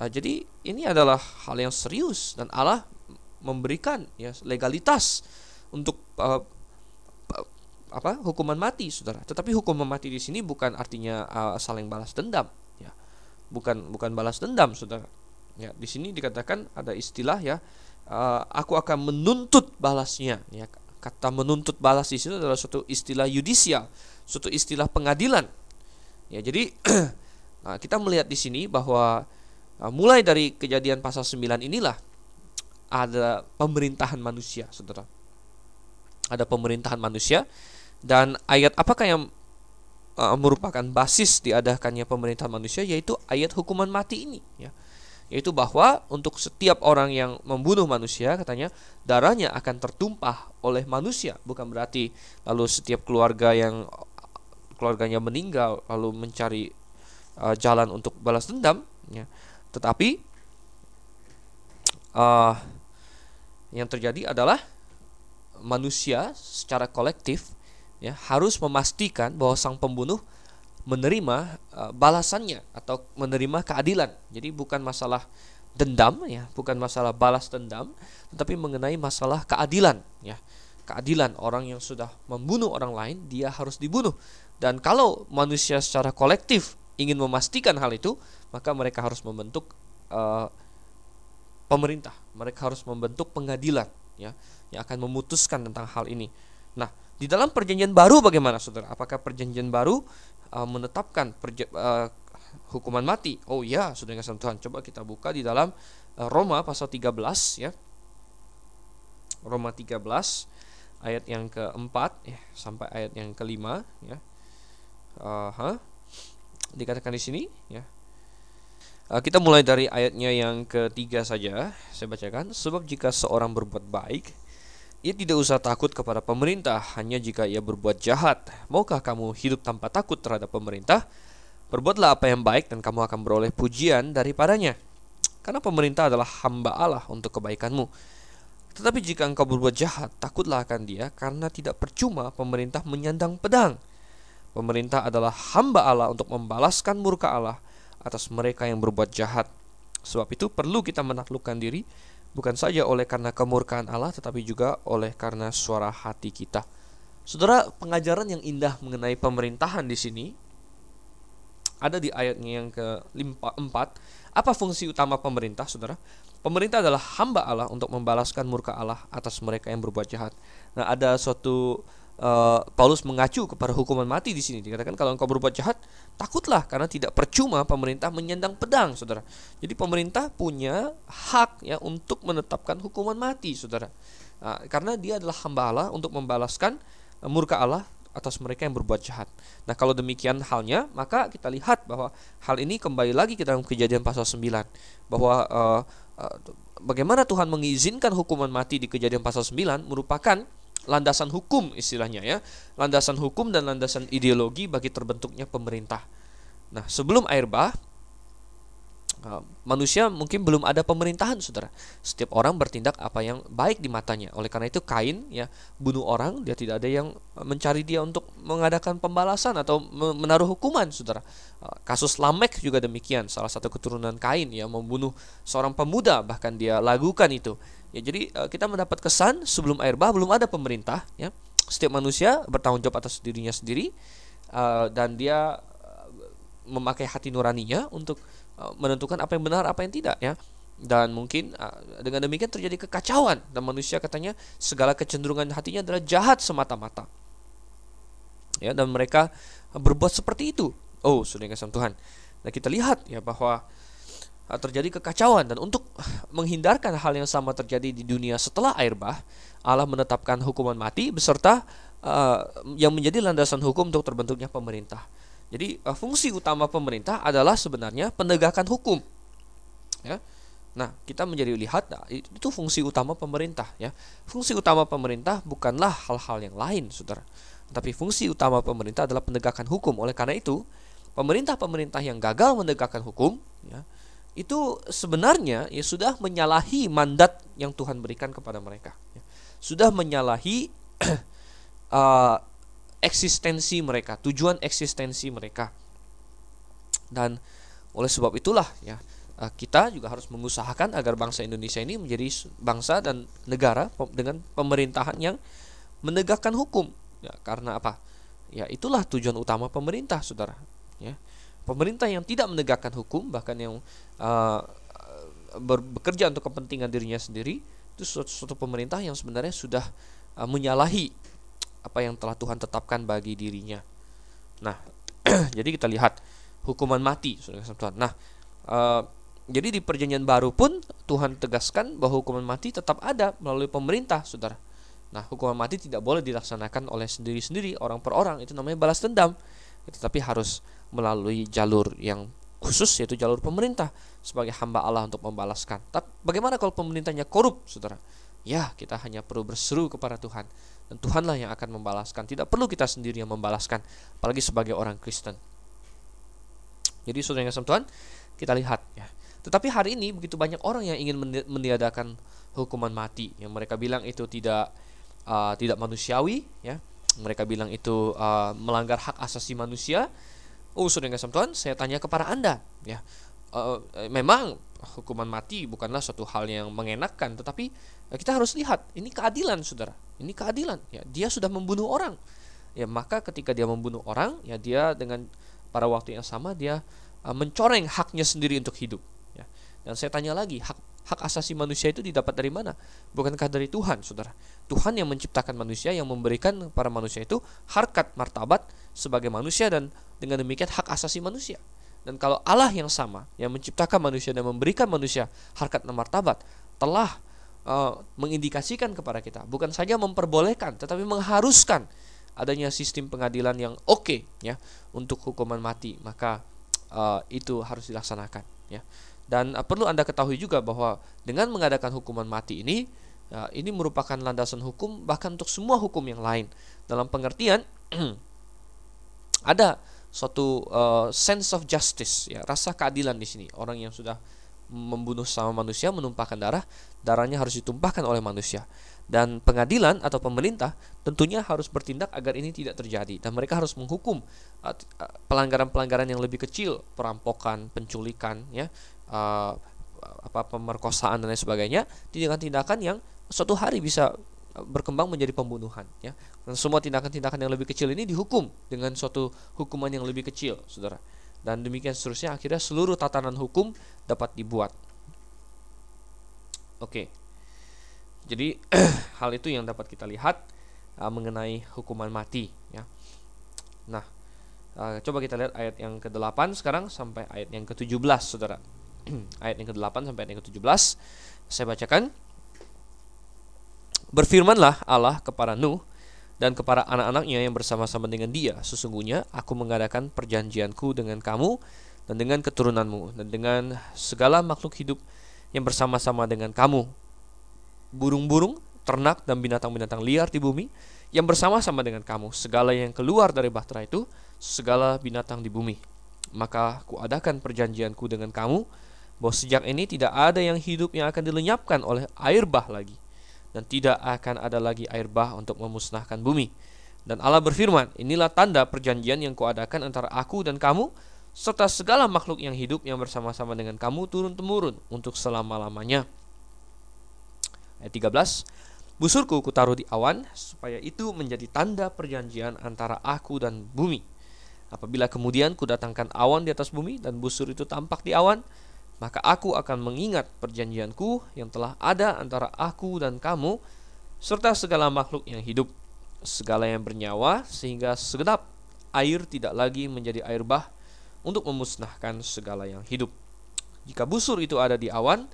Uh, jadi ini adalah hal yang serius dan Allah memberikan ya legalitas untuk uh, apa hukuman mati saudara. Tetapi hukuman mati di sini bukan artinya uh, saling balas dendam ya. Bukan bukan balas dendam saudara. Ya di sini dikatakan ada istilah ya uh, aku akan menuntut balasnya ya. Kata menuntut balas di sini adalah suatu istilah yudisial suatu istilah pengadilan. Ya jadi nah, kita melihat di sini bahwa uh, mulai dari kejadian pasal 9 inilah ada pemerintahan manusia saudara ada pemerintahan manusia dan ayat apakah yang uh, merupakan basis diadakannya pemerintahan manusia yaitu ayat hukuman mati ini ya. Yaitu bahwa untuk setiap orang yang membunuh manusia katanya darahnya akan tertumpah oleh manusia, bukan berarti lalu setiap keluarga yang keluarganya meninggal lalu mencari uh, jalan untuk balas dendam ya. Tetapi uh, yang terjadi adalah manusia secara kolektif ya harus memastikan bahwa sang pembunuh menerima uh, balasannya atau menerima keadilan. Jadi bukan masalah dendam ya, bukan masalah balas dendam, tetapi mengenai masalah keadilan ya. Keadilan orang yang sudah membunuh orang lain dia harus dibunuh. Dan kalau manusia secara kolektif ingin memastikan hal itu, maka mereka harus membentuk uh, pemerintah. Mereka harus membentuk pengadilan ya yang akan memutuskan tentang hal ini. Nah, di dalam perjanjian baru bagaimana saudara? Apakah perjanjian baru uh, menetapkan perja, uh, hukuman mati? Oh ya, sudah kasih Tuhan. Coba kita buka di dalam uh, Roma pasal 13 ya. Roma 13 ayat yang keempat ya sampai ayat yang kelima ya. Uh, huh? Dikatakan di sini ya. Uh, kita mulai dari ayatnya yang ketiga saja. Saya bacakan. Sebab jika seorang berbuat baik, ia tidak usah takut kepada pemerintah hanya jika ia berbuat jahat. Maukah kamu hidup tanpa takut terhadap pemerintah? Berbuatlah apa yang baik dan kamu akan beroleh pujian daripadanya. Karena pemerintah adalah hamba Allah untuk kebaikanmu. Tetapi jika engkau berbuat jahat, takutlah akan dia karena tidak percuma pemerintah menyandang pedang. Pemerintah adalah hamba Allah untuk membalaskan murka Allah atas mereka yang berbuat jahat. Sebab itu perlu kita menaklukkan diri bukan saja oleh karena kemurkaan Allah tetapi juga oleh karena suara hati kita. Saudara, pengajaran yang indah mengenai pemerintahan di sini ada di ayatnya yang ke-4. Apa fungsi utama pemerintah, Saudara? Pemerintah adalah hamba Allah untuk membalaskan murka Allah atas mereka yang berbuat jahat. Nah, ada suatu uh, Paulus mengacu kepada hukuman mati di sini. Dikatakan kalau engkau berbuat jahat, takutlah karena tidak percuma pemerintah menyandang pedang, Saudara. Jadi pemerintah punya hak ya untuk menetapkan hukuman mati, Saudara. Nah, karena dia adalah hamba Allah untuk membalaskan uh, murka Allah atas mereka yang berbuat jahat. Nah, kalau demikian halnya, maka kita lihat bahwa hal ini kembali lagi ke dalam kejadian pasal 9 bahwa uh, uh, bagaimana Tuhan mengizinkan hukuman mati di kejadian pasal 9 merupakan landasan hukum istilahnya ya. Landasan hukum dan landasan ideologi bagi terbentuknya pemerintah. Nah sebelum air bah manusia mungkin belum ada pemerintahan saudara. Setiap orang bertindak apa yang baik di matanya. Oleh karena itu Kain ya bunuh orang dia tidak ada yang mencari dia untuk mengadakan pembalasan atau menaruh hukuman saudara. Uh, kasus Lamek juga demikian. Salah satu keturunan Kain ya membunuh seorang pemuda bahkan dia lakukan itu. Ya, jadi uh, kita mendapat kesan sebelum air bah belum ada pemerintah ya. Setiap manusia bertanggung jawab atas dirinya sendiri uh, dan dia memakai hati nuraninya untuk menentukan apa yang benar, apa yang tidak ya. Dan mungkin uh, dengan demikian terjadi kekacauan dan manusia katanya segala kecenderungan hatinya adalah jahat semata-mata. Ya, dan mereka berbuat seperti itu. Oh, sudah kasih Tuhan. Nah, kita lihat ya bahwa Uh, terjadi kekacauan dan untuk menghindarkan hal yang sama terjadi di dunia setelah air bah, Allah menetapkan hukuman mati beserta uh, yang menjadi landasan hukum untuk terbentuknya pemerintah. Jadi uh, fungsi utama pemerintah adalah sebenarnya penegakan hukum. Ya. Nah, kita menjadi lihat nah, itu fungsi utama pemerintah ya. Fungsi utama pemerintah bukanlah hal-hal yang lain, Saudara. Tapi fungsi utama pemerintah adalah penegakan hukum. Oleh karena itu, pemerintah-pemerintah yang gagal menegakkan hukum ya, itu sebenarnya ya sudah menyalahi mandat yang Tuhan berikan kepada mereka. Ya. Sudah menyalahi uh, eksistensi mereka, tujuan eksistensi mereka. Dan oleh sebab itulah ya uh, kita juga harus mengusahakan agar bangsa Indonesia ini menjadi bangsa dan negara dengan pemerintahan yang menegakkan hukum. Ya, karena apa? Ya, itulah tujuan utama pemerintah, Saudara, ya. Pemerintah yang tidak menegakkan hukum bahkan yang uh, bekerja untuk kepentingan dirinya sendiri itu suatu, pemerintah yang sebenarnya sudah uh, menyalahi apa yang telah Tuhan tetapkan bagi dirinya. Nah, jadi kita lihat hukuman mati, Nah, uh, jadi di perjanjian baru pun Tuhan tegaskan bahwa hukuman mati tetap ada melalui pemerintah, saudara. Nah, hukuman mati tidak boleh dilaksanakan oleh sendiri-sendiri, orang per orang. Itu namanya balas dendam. Tetapi harus melalui jalur yang khusus yaitu jalur pemerintah sebagai hamba Allah untuk membalaskan. Tapi bagaimana kalau pemerintahnya korup, saudara? Ya, kita hanya perlu berseru kepada Tuhan dan Tuhanlah yang akan membalaskan. Tidak perlu kita sendiri yang membalaskan, apalagi sebagai orang Kristen. Jadi saudara yang Tuhan, kita lihat ya. Tetapi hari ini begitu banyak orang yang ingin meniadakan hukuman mati yang mereka bilang itu tidak uh, tidak manusiawi ya. Mereka bilang itu uh, melanggar hak asasi manusia Oh, saudara yang Tuhan, saya tanya kepada Anda, ya. Uh, memang hukuman mati bukanlah suatu hal yang mengenakkan, tetapi uh, kita harus lihat ini keadilan, saudara. Ini keadilan. Ya, dia sudah membunuh orang. Ya, maka ketika dia membunuh orang, ya dia dengan pada waktu yang sama dia mencoreng haknya sendiri untuk hidup. Ya. Dan saya tanya lagi, hak hak asasi manusia itu didapat dari mana? Bukankah dari Tuhan, saudara? Tuhan yang menciptakan manusia, yang memberikan para manusia itu harkat martabat sebagai manusia dan dengan demikian hak asasi manusia. Dan kalau Allah yang sama, yang menciptakan manusia dan memberikan manusia harkat dan martabat, telah uh, mengindikasikan kepada kita, bukan saja memperbolehkan, tetapi mengharuskan adanya sistem pengadilan yang oke okay, ya untuk hukuman mati, maka uh, itu harus dilaksanakan ya. Dan uh, perlu Anda ketahui juga bahwa dengan mengadakan hukuman mati ini uh, ini merupakan landasan hukum bahkan untuk semua hukum yang lain. Dalam pengertian ada suatu uh, sense of justice ya, rasa keadilan di sini. Orang yang sudah membunuh sama manusia menumpahkan darah, darahnya harus ditumpahkan oleh manusia. Dan pengadilan atau pemerintah tentunya harus bertindak agar ini tidak terjadi dan mereka harus menghukum pelanggaran-pelanggaran yang lebih kecil, perampokan, penculikan ya, uh, apa pemerkosaan dan lain sebagainya tindakan-tindakan yang suatu hari bisa berkembang menjadi pembunuhan ya. Dan semua tindakan-tindakan yang lebih kecil ini dihukum dengan suatu hukuman yang lebih kecil saudara. Dan demikian seterusnya akhirnya seluruh tatanan hukum dapat dibuat. Oke. Jadi hal itu yang dapat kita lihat uh, mengenai hukuman mati ya. Nah uh, coba kita lihat ayat yang ke-8 sekarang sampai ayat yang ke-17 saudara. Ayat yang ke-8 sampai ayat yang ke-17 saya bacakan Berfirmanlah Allah kepada Nuh dan kepada anak-anaknya yang bersama-sama dengan dia Sesungguhnya aku mengadakan perjanjianku dengan kamu dan dengan keturunanmu dan dengan segala makhluk hidup yang bersama-sama dengan kamu. Burung-burung, ternak dan binatang-binatang liar di bumi yang bersama-sama dengan kamu Segala yang keluar dari bahtera itu, segala binatang di bumi. Maka kuadakan perjanjianku dengan kamu bahwa sejak ini tidak ada yang hidup yang akan dilenyapkan oleh air bah lagi dan tidak akan ada lagi air bah untuk memusnahkan bumi. Dan Allah berfirman, inilah tanda perjanjian yang kuadakan antara aku dan kamu serta segala makhluk yang hidup yang bersama-sama dengan kamu turun-temurun untuk selama-lamanya. Ayat 13, Busurku kutaruh di awan supaya itu menjadi tanda perjanjian antara aku dan bumi. Apabila kemudian kudatangkan awan di atas bumi dan busur itu tampak di awan, maka aku akan mengingat perjanjianku yang telah ada antara aku dan kamu serta segala makhluk yang hidup segala yang bernyawa sehingga segenap air tidak lagi menjadi air bah untuk memusnahkan segala yang hidup. Jika busur itu ada di awan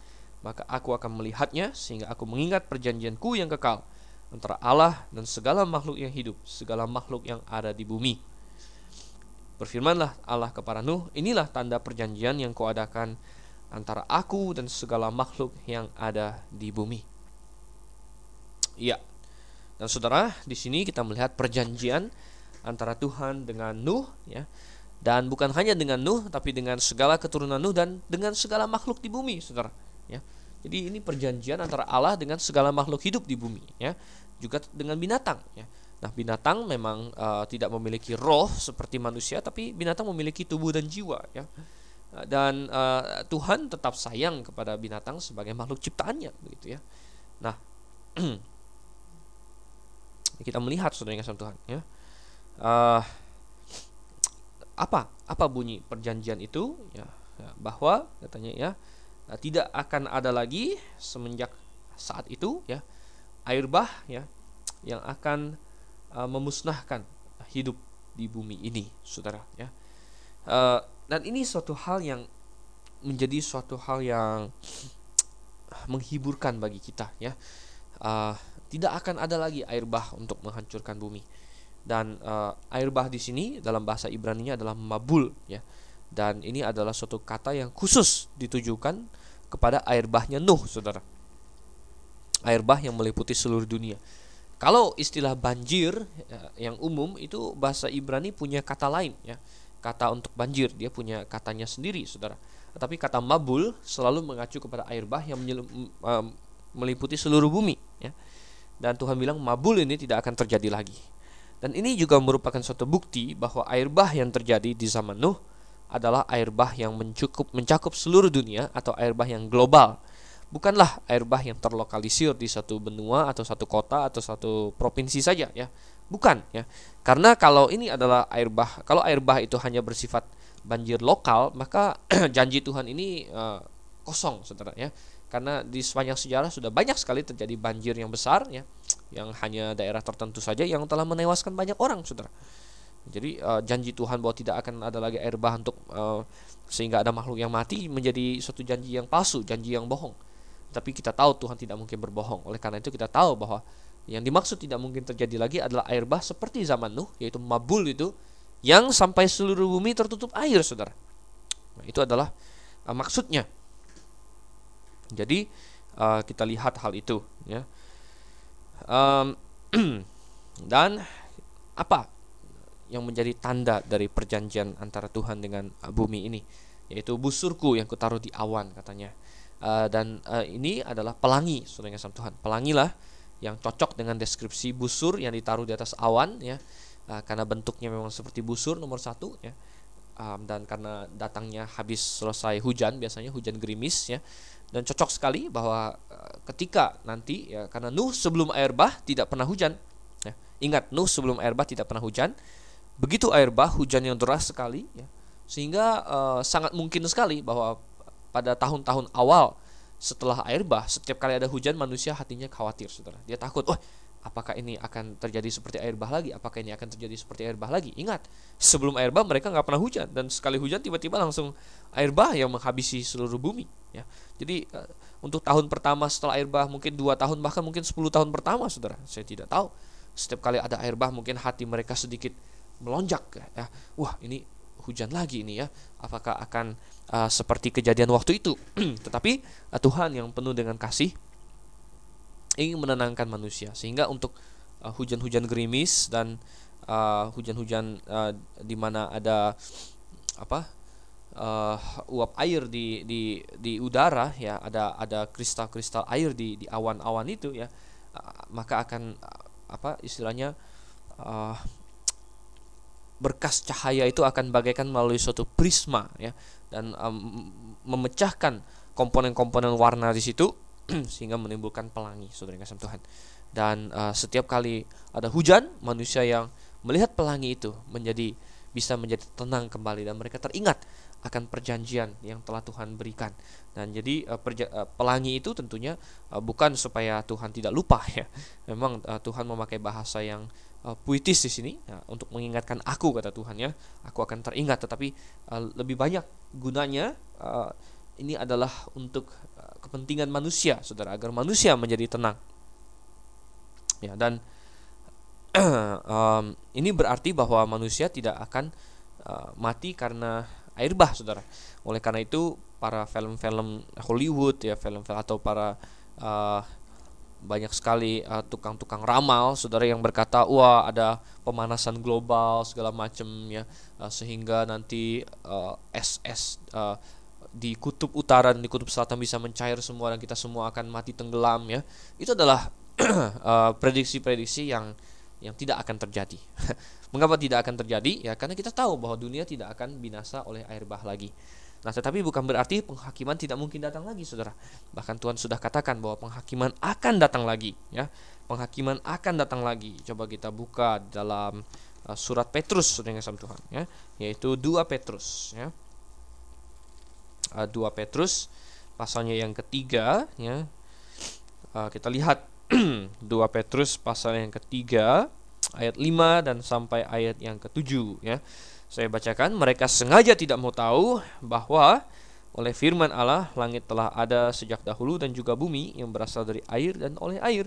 maka aku akan melihatnya sehingga aku mengingat perjanjianku yang kekal antara Allah dan segala makhluk yang hidup segala makhluk yang ada di bumi. Berfirmanlah Allah kepada Nuh, inilah tanda perjanjian yang kuadakan antara aku dan segala makhluk yang ada di bumi. Iya. Dan saudara, di sini kita melihat perjanjian antara Tuhan dengan Nuh ya. Dan bukan hanya dengan Nuh tapi dengan segala keturunan Nuh dan dengan segala makhluk di bumi, Saudara, ya. Jadi ini perjanjian antara Allah dengan segala makhluk hidup di bumi, ya. Juga dengan binatang, ya. Nah, binatang memang uh, tidak memiliki roh seperti manusia, tapi binatang memiliki tubuh dan jiwa, ya. Dan uh, Tuhan tetap sayang kepada binatang sebagai makhluk ciptaannya begitu ya. Nah, kita melihat saudara yang Tuhan ya. Uh, apa apa bunyi perjanjian itu ya, ya bahwa katanya ya tidak akan ada lagi semenjak saat itu ya air bah ya yang akan uh, memusnahkan hidup di bumi ini saudara ya dan ini suatu hal yang menjadi suatu hal yang menghiburkan bagi kita ya. Uh, tidak akan ada lagi air bah untuk menghancurkan bumi. Dan uh, air bah di sini dalam bahasa Ibrani-nya adalah mabul ya. Dan ini adalah suatu kata yang khusus ditujukan kepada air bahnya Nuh saudara. Air bah yang meliputi seluruh dunia. Kalau istilah banjir ya, yang umum itu bahasa Ibrani punya kata lain ya kata untuk banjir dia punya katanya sendiri saudara tapi kata mabul selalu mengacu kepada air bah yang meliputi seluruh bumi ya dan Tuhan bilang mabul ini tidak akan terjadi lagi dan ini juga merupakan suatu bukti bahwa air bah yang terjadi di zaman Nuh adalah air bah yang mencukup mencakup seluruh dunia atau air bah yang global. Bukanlah air bah yang terlokalisir di satu benua atau satu kota atau satu provinsi saja ya. Bukan ya. Karena kalau ini adalah air bah, kalau air bah itu hanya bersifat banjir lokal, maka janji Tuhan ini uh, kosong Saudara ya. Karena di sepanjang sejarah sudah banyak sekali terjadi banjir yang besar ya yang hanya daerah tertentu saja yang telah menewaskan banyak orang, saudara. Jadi uh, janji Tuhan bahwa tidak akan ada lagi air bah untuk uh, sehingga ada makhluk yang mati menjadi suatu janji yang palsu, janji yang bohong. Tapi kita tahu Tuhan tidak mungkin berbohong. Oleh karena itu kita tahu bahwa yang dimaksud tidak mungkin terjadi lagi adalah air bah seperti zaman Nuh, yaitu Mabul itu yang sampai seluruh bumi tertutup air, saudara. Nah, itu adalah uh, maksudnya. Jadi uh, kita lihat hal itu, ya um, dan apa yang menjadi tanda dari perjanjian antara Tuhan dengan bumi ini yaitu busurku yang kutaruh di awan katanya uh, dan uh, ini adalah pelangi saudara Tuhan pelangilah yang cocok dengan deskripsi busur yang ditaruh di atas awan ya. Uh, karena bentuknya memang seperti busur nomor satu ya. Um, dan karena datangnya habis selesai hujan biasanya hujan gerimis ya. Dan cocok sekali bahwa uh, ketika nanti ya karena Nuh sebelum air bah tidak pernah hujan ya, ingat Nuh sebelum air bah tidak pernah hujan. Begitu air bah hujan yang deras sekali ya, sehingga uh, sangat mungkin sekali bahwa pada tahun-tahun awal setelah air bah setiap kali ada hujan manusia hatinya khawatir saudara dia takut oh apakah ini akan terjadi seperti air bah lagi? Apakah ini akan terjadi seperti air bah lagi? Ingat, sebelum air bah mereka nggak pernah hujan dan sekali hujan tiba-tiba langsung air bah yang menghabisi seluruh bumi. Ya, jadi uh, untuk tahun pertama setelah air bah mungkin dua tahun bahkan mungkin 10 tahun pertama, saudara, saya tidak tahu. Setiap kali ada air bah mungkin hati mereka sedikit melonjak ya. Wah ini hujan lagi ini ya. Apakah akan uh, seperti kejadian waktu itu? Tetapi uh, Tuhan yang penuh dengan kasih ingin menenangkan manusia sehingga untuk uh, hujan-hujan gerimis dan uh, hujan-hujan uh, di mana ada apa uh, uap air di di di udara ya ada ada kristal-kristal air di di awan-awan itu ya uh, maka akan uh, apa istilahnya uh, berkas cahaya itu akan bagaikan melalui suatu prisma ya. Dan um, memecahkan komponen-komponen warna di situ sehingga menimbulkan pelangi saudara kasih Tuhan. Dan uh, setiap kali ada hujan manusia yang melihat pelangi itu menjadi bisa menjadi tenang kembali dan mereka teringat akan perjanjian yang telah Tuhan berikan. Dan jadi uh, perja- uh, pelangi itu tentunya uh, bukan supaya Tuhan tidak lupa ya. Memang uh, Tuhan memakai bahasa yang uh, puitis di sini ya, untuk mengingatkan aku kata Tuhan ya aku akan teringat tetapi uh, lebih banyak gunanya uh, ini adalah untuk kepentingan manusia, saudara, agar manusia menjadi tenang. Ya, dan um, ini berarti bahwa manusia tidak akan uh, mati karena air bah, saudara. Oleh karena itu, para film-film Hollywood ya, film-film atau para uh, banyak sekali uh, tukang-tukang ramal, saudara yang berkata, wah ada pemanasan global segala macam ya, uh, sehingga nanti uh, es es uh, di kutub utara dan di kutub selatan bisa mencair semua dan kita semua akan mati tenggelam ya. Itu adalah uh, prediksi-prediksi yang yang tidak akan terjadi. Mengapa tidak akan terjadi? Ya karena kita tahu bahwa dunia tidak akan binasa oleh air bah lagi Nah, tetapi bukan berarti penghakiman tidak mungkin datang lagi, Saudara. Bahkan Tuhan sudah katakan bahwa penghakiman akan datang lagi, ya. Penghakiman akan datang lagi. Coba kita buka dalam uh, surat Petrus, Saudara yang Tuhan, ya, yaitu 2 Petrus, ya. Uh, 2 Petrus pasalnya yang ketiga, ya. Uh, kita lihat 2 Petrus pasal yang ketiga ayat 5 dan sampai ayat yang ketujuh ya. Saya bacakan, mereka sengaja tidak mau tahu bahwa oleh firman Allah langit telah ada sejak dahulu dan juga bumi yang berasal dari air dan oleh air.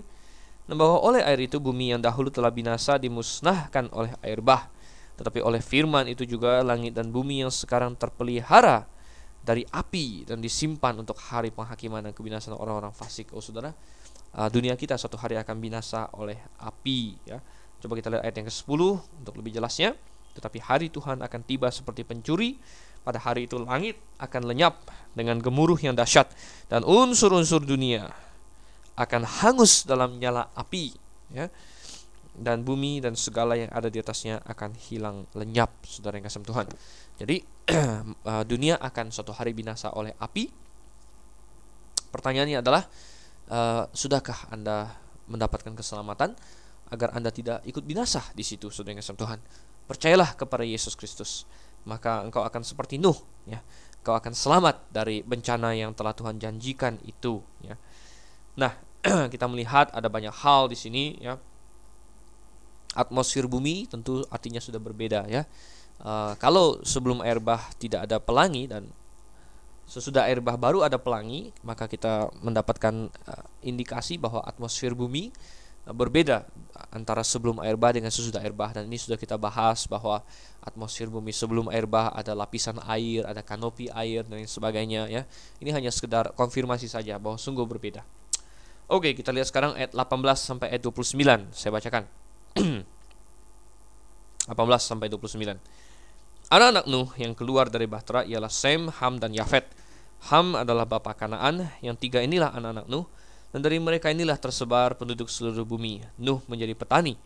Dan bahwa oleh air itu bumi yang dahulu telah binasa dimusnahkan oleh air bah. Tetapi oleh firman itu juga langit dan bumi yang sekarang terpelihara dari api dan disimpan untuk hari penghakiman dan kebinasaan orang-orang fasik. Oh saudara, uh, dunia kita suatu hari akan binasa oleh api ya. Coba kita lihat ayat yang ke-10 untuk lebih jelasnya. Tetapi hari Tuhan akan tiba seperti pencuri. Pada hari itu langit akan lenyap dengan gemuruh yang dahsyat dan unsur-unsur dunia akan hangus dalam nyala api, ya. Dan bumi dan segala yang ada di atasnya akan hilang lenyap, saudara yang kasih Tuhan. Jadi eh, dunia akan suatu hari binasa oleh api. Pertanyaannya adalah, uh, sudahkah anda mendapatkan keselamatan agar anda tidak ikut binasa di situ, saudara yang Tuhan? Percayalah kepada Yesus Kristus, maka engkau akan seperti Nuh, ya. Engkau akan selamat dari bencana yang telah Tuhan janjikan itu, ya. Nah, kita melihat ada banyak hal di sini, ya. Atmosfer bumi tentu artinya sudah berbeda, ya. Uh, kalau sebelum air bah tidak ada pelangi dan sesudah air bah baru ada pelangi, maka kita mendapatkan uh, indikasi bahwa atmosfer bumi berbeda antara sebelum air bah dengan sesudah air bah dan ini sudah kita bahas bahwa atmosfer bumi sebelum air bah ada lapisan air, ada kanopi air dan sebagainya ya. Ini hanya sekedar konfirmasi saja bahwa sungguh berbeda. Oke, kita lihat sekarang ayat 18 sampai ayat 29. Saya bacakan. 18 sampai 29. Anak-anak Nuh yang keluar dari Bahtera ialah Sem, Ham dan Yafet. Ham adalah bapak Kanaan, yang tiga inilah anak-anak Nuh dan dari mereka inilah tersebar penduduk seluruh bumi. Nuh menjadi petani.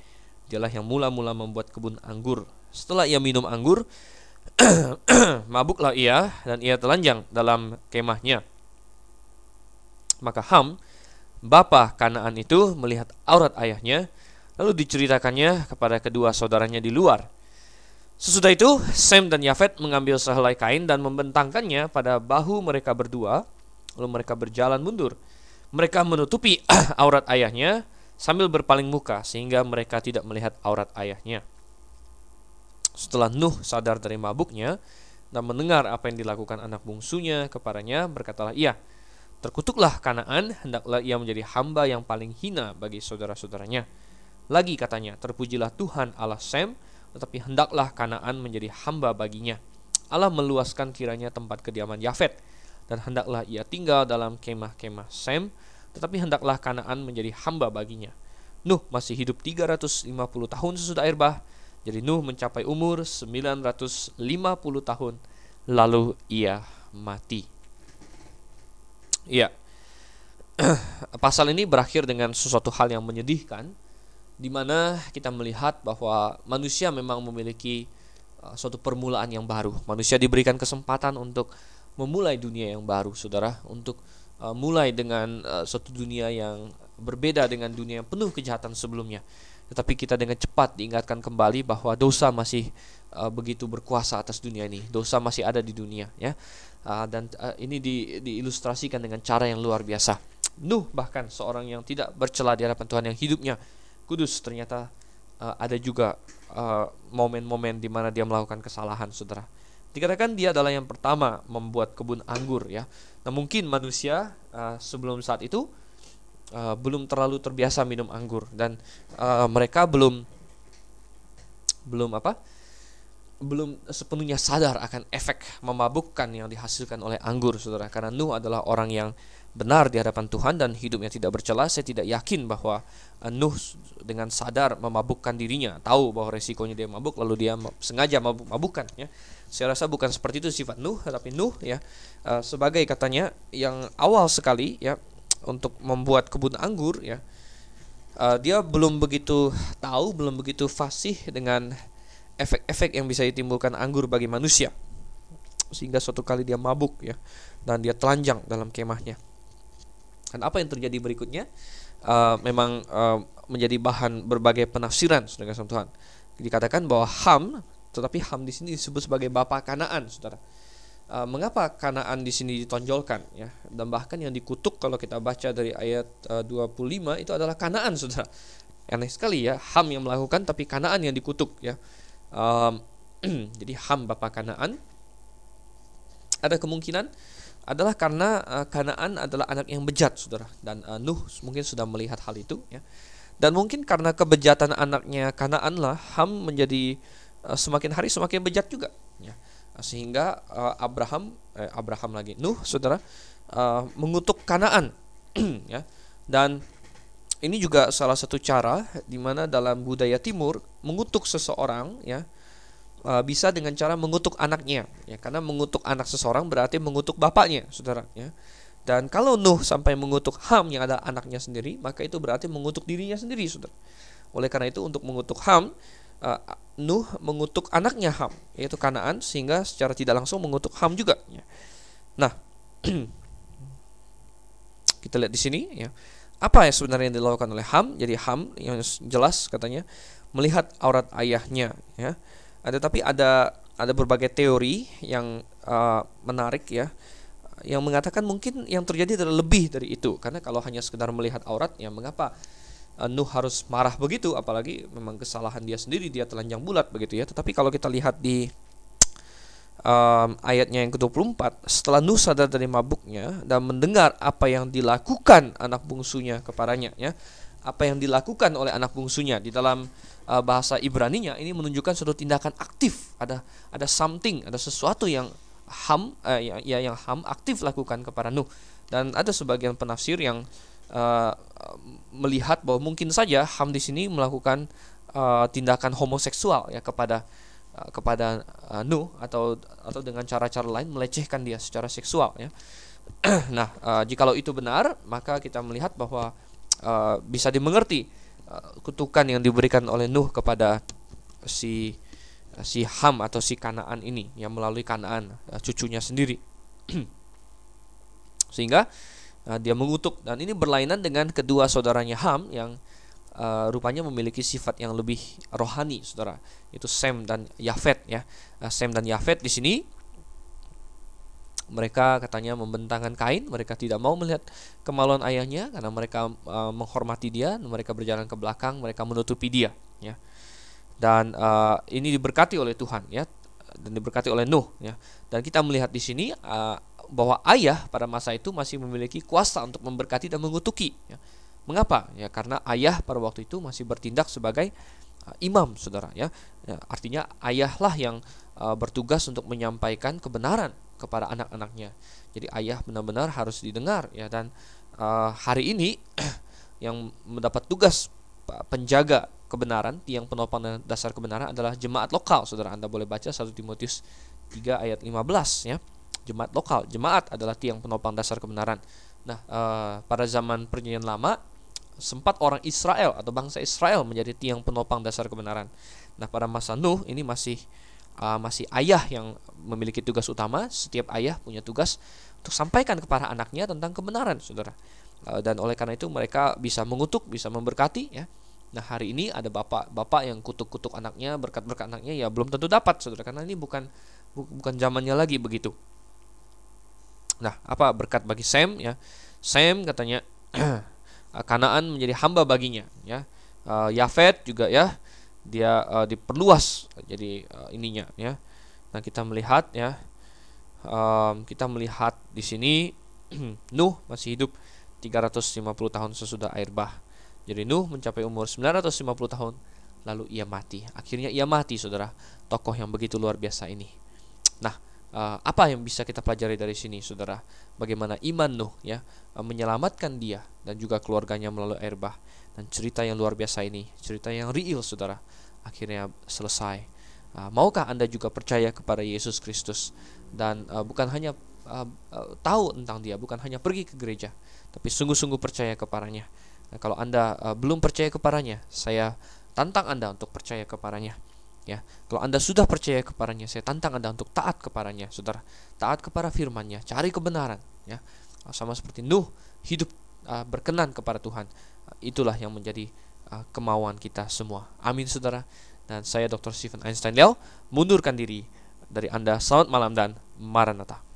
Dialah yang mula-mula membuat kebun anggur. Setelah ia minum anggur, mabuklah ia dan ia telanjang dalam kemahnya. Maka Ham, bapa Kanaan itu melihat aurat ayahnya, lalu diceritakannya kepada kedua saudaranya di luar. Sesudah itu, Sem dan Yafet mengambil sehelai kain dan membentangkannya pada bahu mereka berdua, lalu mereka berjalan mundur mereka menutupi aurat ayahnya sambil berpaling muka sehingga mereka tidak melihat aurat ayahnya. Setelah Nuh sadar dari mabuknya dan mendengar apa yang dilakukan anak bungsunya kepadanya, berkatalah ia, Terkutuklah Kanaan, hendaklah ia menjadi hamba yang paling hina bagi saudara-saudaranya. Lagi katanya, terpujilah Tuhan Allah Sem, tetapi hendaklah Kanaan menjadi hamba baginya. Allah meluaskan kiranya tempat kediaman Yafet, dan hendaklah ia tinggal dalam kemah-kemah Sem, tetapi hendaklah Kanaan menjadi hamba baginya. Nuh masih hidup 350 tahun sesudah air bah, jadi Nuh mencapai umur 950 tahun, lalu ia mati. Iya. Pasal ini berakhir dengan sesuatu hal yang menyedihkan, di mana kita melihat bahwa manusia memang memiliki uh, suatu permulaan yang baru. Manusia diberikan kesempatan untuk memulai dunia yang baru, saudara, untuk uh, mulai dengan uh, suatu dunia yang berbeda dengan dunia yang penuh kejahatan sebelumnya. Tetapi kita dengan cepat diingatkan kembali bahwa dosa masih uh, begitu berkuasa atas dunia ini. Dosa masih ada di dunia, ya. Uh, dan uh, ini di, diilustrasikan dengan cara yang luar biasa. Nuh bahkan seorang yang tidak bercela di hadapan Tuhan yang hidupnya kudus ternyata uh, ada juga momen-momen uh, di mana dia melakukan kesalahan, saudara. Dikatakan dia adalah yang pertama membuat kebun anggur, ya. Nah mungkin manusia uh, sebelum saat itu uh, belum terlalu terbiasa minum anggur. Dan uh, mereka belum belum apa belum sepenuhnya sadar akan efek memabukkan yang dihasilkan oleh anggur saudara. Karena Nuh adalah orang yang benar di hadapan Tuhan dan hidupnya tidak bercela. Saya tidak yakin bahwa Nuh dengan sadar memabukkan dirinya tahu bahwa resikonya dia mabuk lalu dia sengaja mabuk mabukkan ya saya rasa bukan seperti itu sifat Nuh, tapi Nuh ya uh, sebagai katanya yang awal sekali ya untuk membuat kebun anggur ya. Uh, dia belum begitu tahu, belum begitu fasih dengan efek-efek yang bisa ditimbulkan anggur bagi manusia. sehingga suatu kali dia mabuk ya dan dia telanjang dalam kemahnya. Dan apa yang terjadi berikutnya uh, memang menjadi bahan berbagai penafsiran saudara Tuhan. Dikatakan bahwa Ham tetapi Ham di sini disebut sebagai bapak Kanaan, Saudara. Uh, mengapa Kanaan di sini ditonjolkan ya? Dan bahkan yang dikutuk kalau kita baca dari ayat uh, 25 itu adalah Kanaan, Saudara. Aneh sekali ya, Ham yang melakukan tapi Kanaan yang dikutuk ya. Um, jadi Ham bapak Kanaan ada kemungkinan adalah karena uh, Kanaan adalah anak yang bejat, Saudara. Dan uh, Nuh mungkin sudah melihat hal itu ya. Dan mungkin karena kebejatan anaknya Kanaan lah Ham menjadi semakin hari semakin bejat juga. Ya. Sehingga uh, Abraham eh, Abraham lagi Nuh Saudara uh, mengutuk Kanaan. Ya. Dan ini juga salah satu cara di mana dalam budaya timur mengutuk seseorang ya uh, bisa dengan cara mengutuk anaknya. Ya karena mengutuk anak seseorang berarti mengutuk bapaknya saudara ya. Dan kalau Nuh sampai mengutuk Ham yang ada anaknya sendiri maka itu berarti mengutuk dirinya sendiri saudara. Oleh karena itu untuk mengutuk Ham uh, Nuh mengutuk anaknya Ham yaitu Kanaan sehingga secara tidak langsung mengutuk Ham juga ya. nah kita lihat di sini ya apa yang sebenarnya yang dilakukan oleh Ham? Jadi Ham yang jelas katanya melihat aurat ayahnya ya. Ada tapi ada ada berbagai teori yang uh, menarik ya yang mengatakan mungkin yang terjadi adalah lebih dari itu karena kalau hanya sekedar melihat aurat ya mengapa Nuh harus marah begitu apalagi memang kesalahan dia sendiri dia telanjang bulat begitu ya. Tetapi kalau kita lihat di um, ayatnya yang ke-24 setelah Nuh sadar dari mabuknya dan mendengar apa yang dilakukan anak bungsunya kepadanya ya apa yang dilakukan oleh anak bungsunya di dalam uh, bahasa Ibrani-nya ini menunjukkan suatu tindakan aktif. Ada ada something ada sesuatu yang Ham uh, ya, ya yang Ham aktif lakukan kepada Nuh. Dan ada sebagian penafsir yang uh, melihat bahwa mungkin saja Ham di sini melakukan uh, tindakan homoseksual ya kepada Uh, kepada uh, Nuh atau atau dengan cara-cara lain melecehkan dia secara seksual ya. nah, uh, jikalau itu benar, maka kita melihat bahwa uh, bisa dimengerti uh, kutukan yang diberikan oleh Nuh kepada si si Ham atau si Kanaan ini yang melalui Kanaan uh, cucunya sendiri. Sehingga uh, dia mengutuk dan ini berlainan dengan kedua saudaranya Ham yang uh, rupanya memiliki sifat yang lebih rohani, saudara. Itu Sem dan Yafet ya. Uh, Sem dan Yafet di sini mereka katanya membentangkan kain, mereka tidak mau melihat kemaluan ayahnya karena mereka uh, menghormati dia, mereka berjalan ke belakang, mereka menutupi dia, ya. Dan uh, ini diberkati oleh Tuhan, ya, dan diberkati oleh Nuh, ya. Dan kita melihat di sini uh, bahwa ayah pada masa itu masih memiliki kuasa untuk memberkati dan mengutuki, ya. Mengapa? Ya karena ayah pada waktu itu masih bertindak sebagai uh, imam, saudara. Ya, ya artinya ayahlah yang uh, bertugas untuk menyampaikan kebenaran kepada anak-anaknya. Jadi ayah benar-benar harus didengar, ya. Dan uh, hari ini yang mendapat tugas penjaga kebenaran, tiang penopang dasar kebenaran adalah jemaat lokal, saudara. Anda boleh baca 1 Timotius 3 ayat 15, ya. Jemaat lokal, jemaat adalah tiang penopang dasar kebenaran. Nah, uh, pada zaman perjanjian lama sempat orang Israel atau bangsa Israel menjadi tiang penopang dasar kebenaran. Nah, pada masa Nuh ini masih uh, masih ayah yang memiliki tugas utama. Setiap ayah punya tugas untuk sampaikan kepada anaknya tentang kebenaran, saudara. Uh, dan oleh karena itu mereka bisa mengutuk, bisa memberkati, ya. Nah hari ini ada bapak-bapak yang kutuk-kutuk anaknya, berkat-berkat anaknya ya belum tentu dapat, saudara. Karena ini bukan bu, bukan zamannya lagi begitu. Nah apa berkat bagi Sam ya? Sam katanya Uh, Kanaan menjadi hamba baginya ya. Uh, Yafet juga ya dia uh, diperluas jadi uh, ininya ya. Nah kita melihat ya um, kita melihat di sini Nuh masih hidup 350 tahun sesudah air bah. Jadi Nuh mencapai umur 950 tahun lalu ia mati. Akhirnya ia mati saudara. Tokoh yang begitu luar biasa ini. Nah uh, apa yang bisa kita pelajari dari sini saudara? Bagaimana iman Nuh ya uh, menyelamatkan dia dan juga keluarganya melalui air bah. Dan cerita yang luar biasa ini cerita yang real saudara akhirnya selesai. Uh, maukah anda juga percaya kepada Yesus Kristus? Dan uh, bukan hanya uh, uh, tahu tentang dia bukan hanya pergi ke gereja tapi sungguh-sungguh percaya kepadanya. Nah, kalau anda uh, belum percaya kepadanya saya tantang anda untuk percaya kepadanya Ya, kalau Anda sudah percaya kepadanya, saya tantang Anda untuk taat kepadanya, Saudara. Taat kepada firman-Nya, cari kebenaran, ya. Sama seperti Nuh hidup uh, berkenan kepada Tuhan. Uh, itulah yang menjadi uh, kemauan kita semua. Amin, Saudara. Dan saya Dr. Stephen Einstein Leo mundurkan diri dari Anda. Selamat malam dan Maranatha.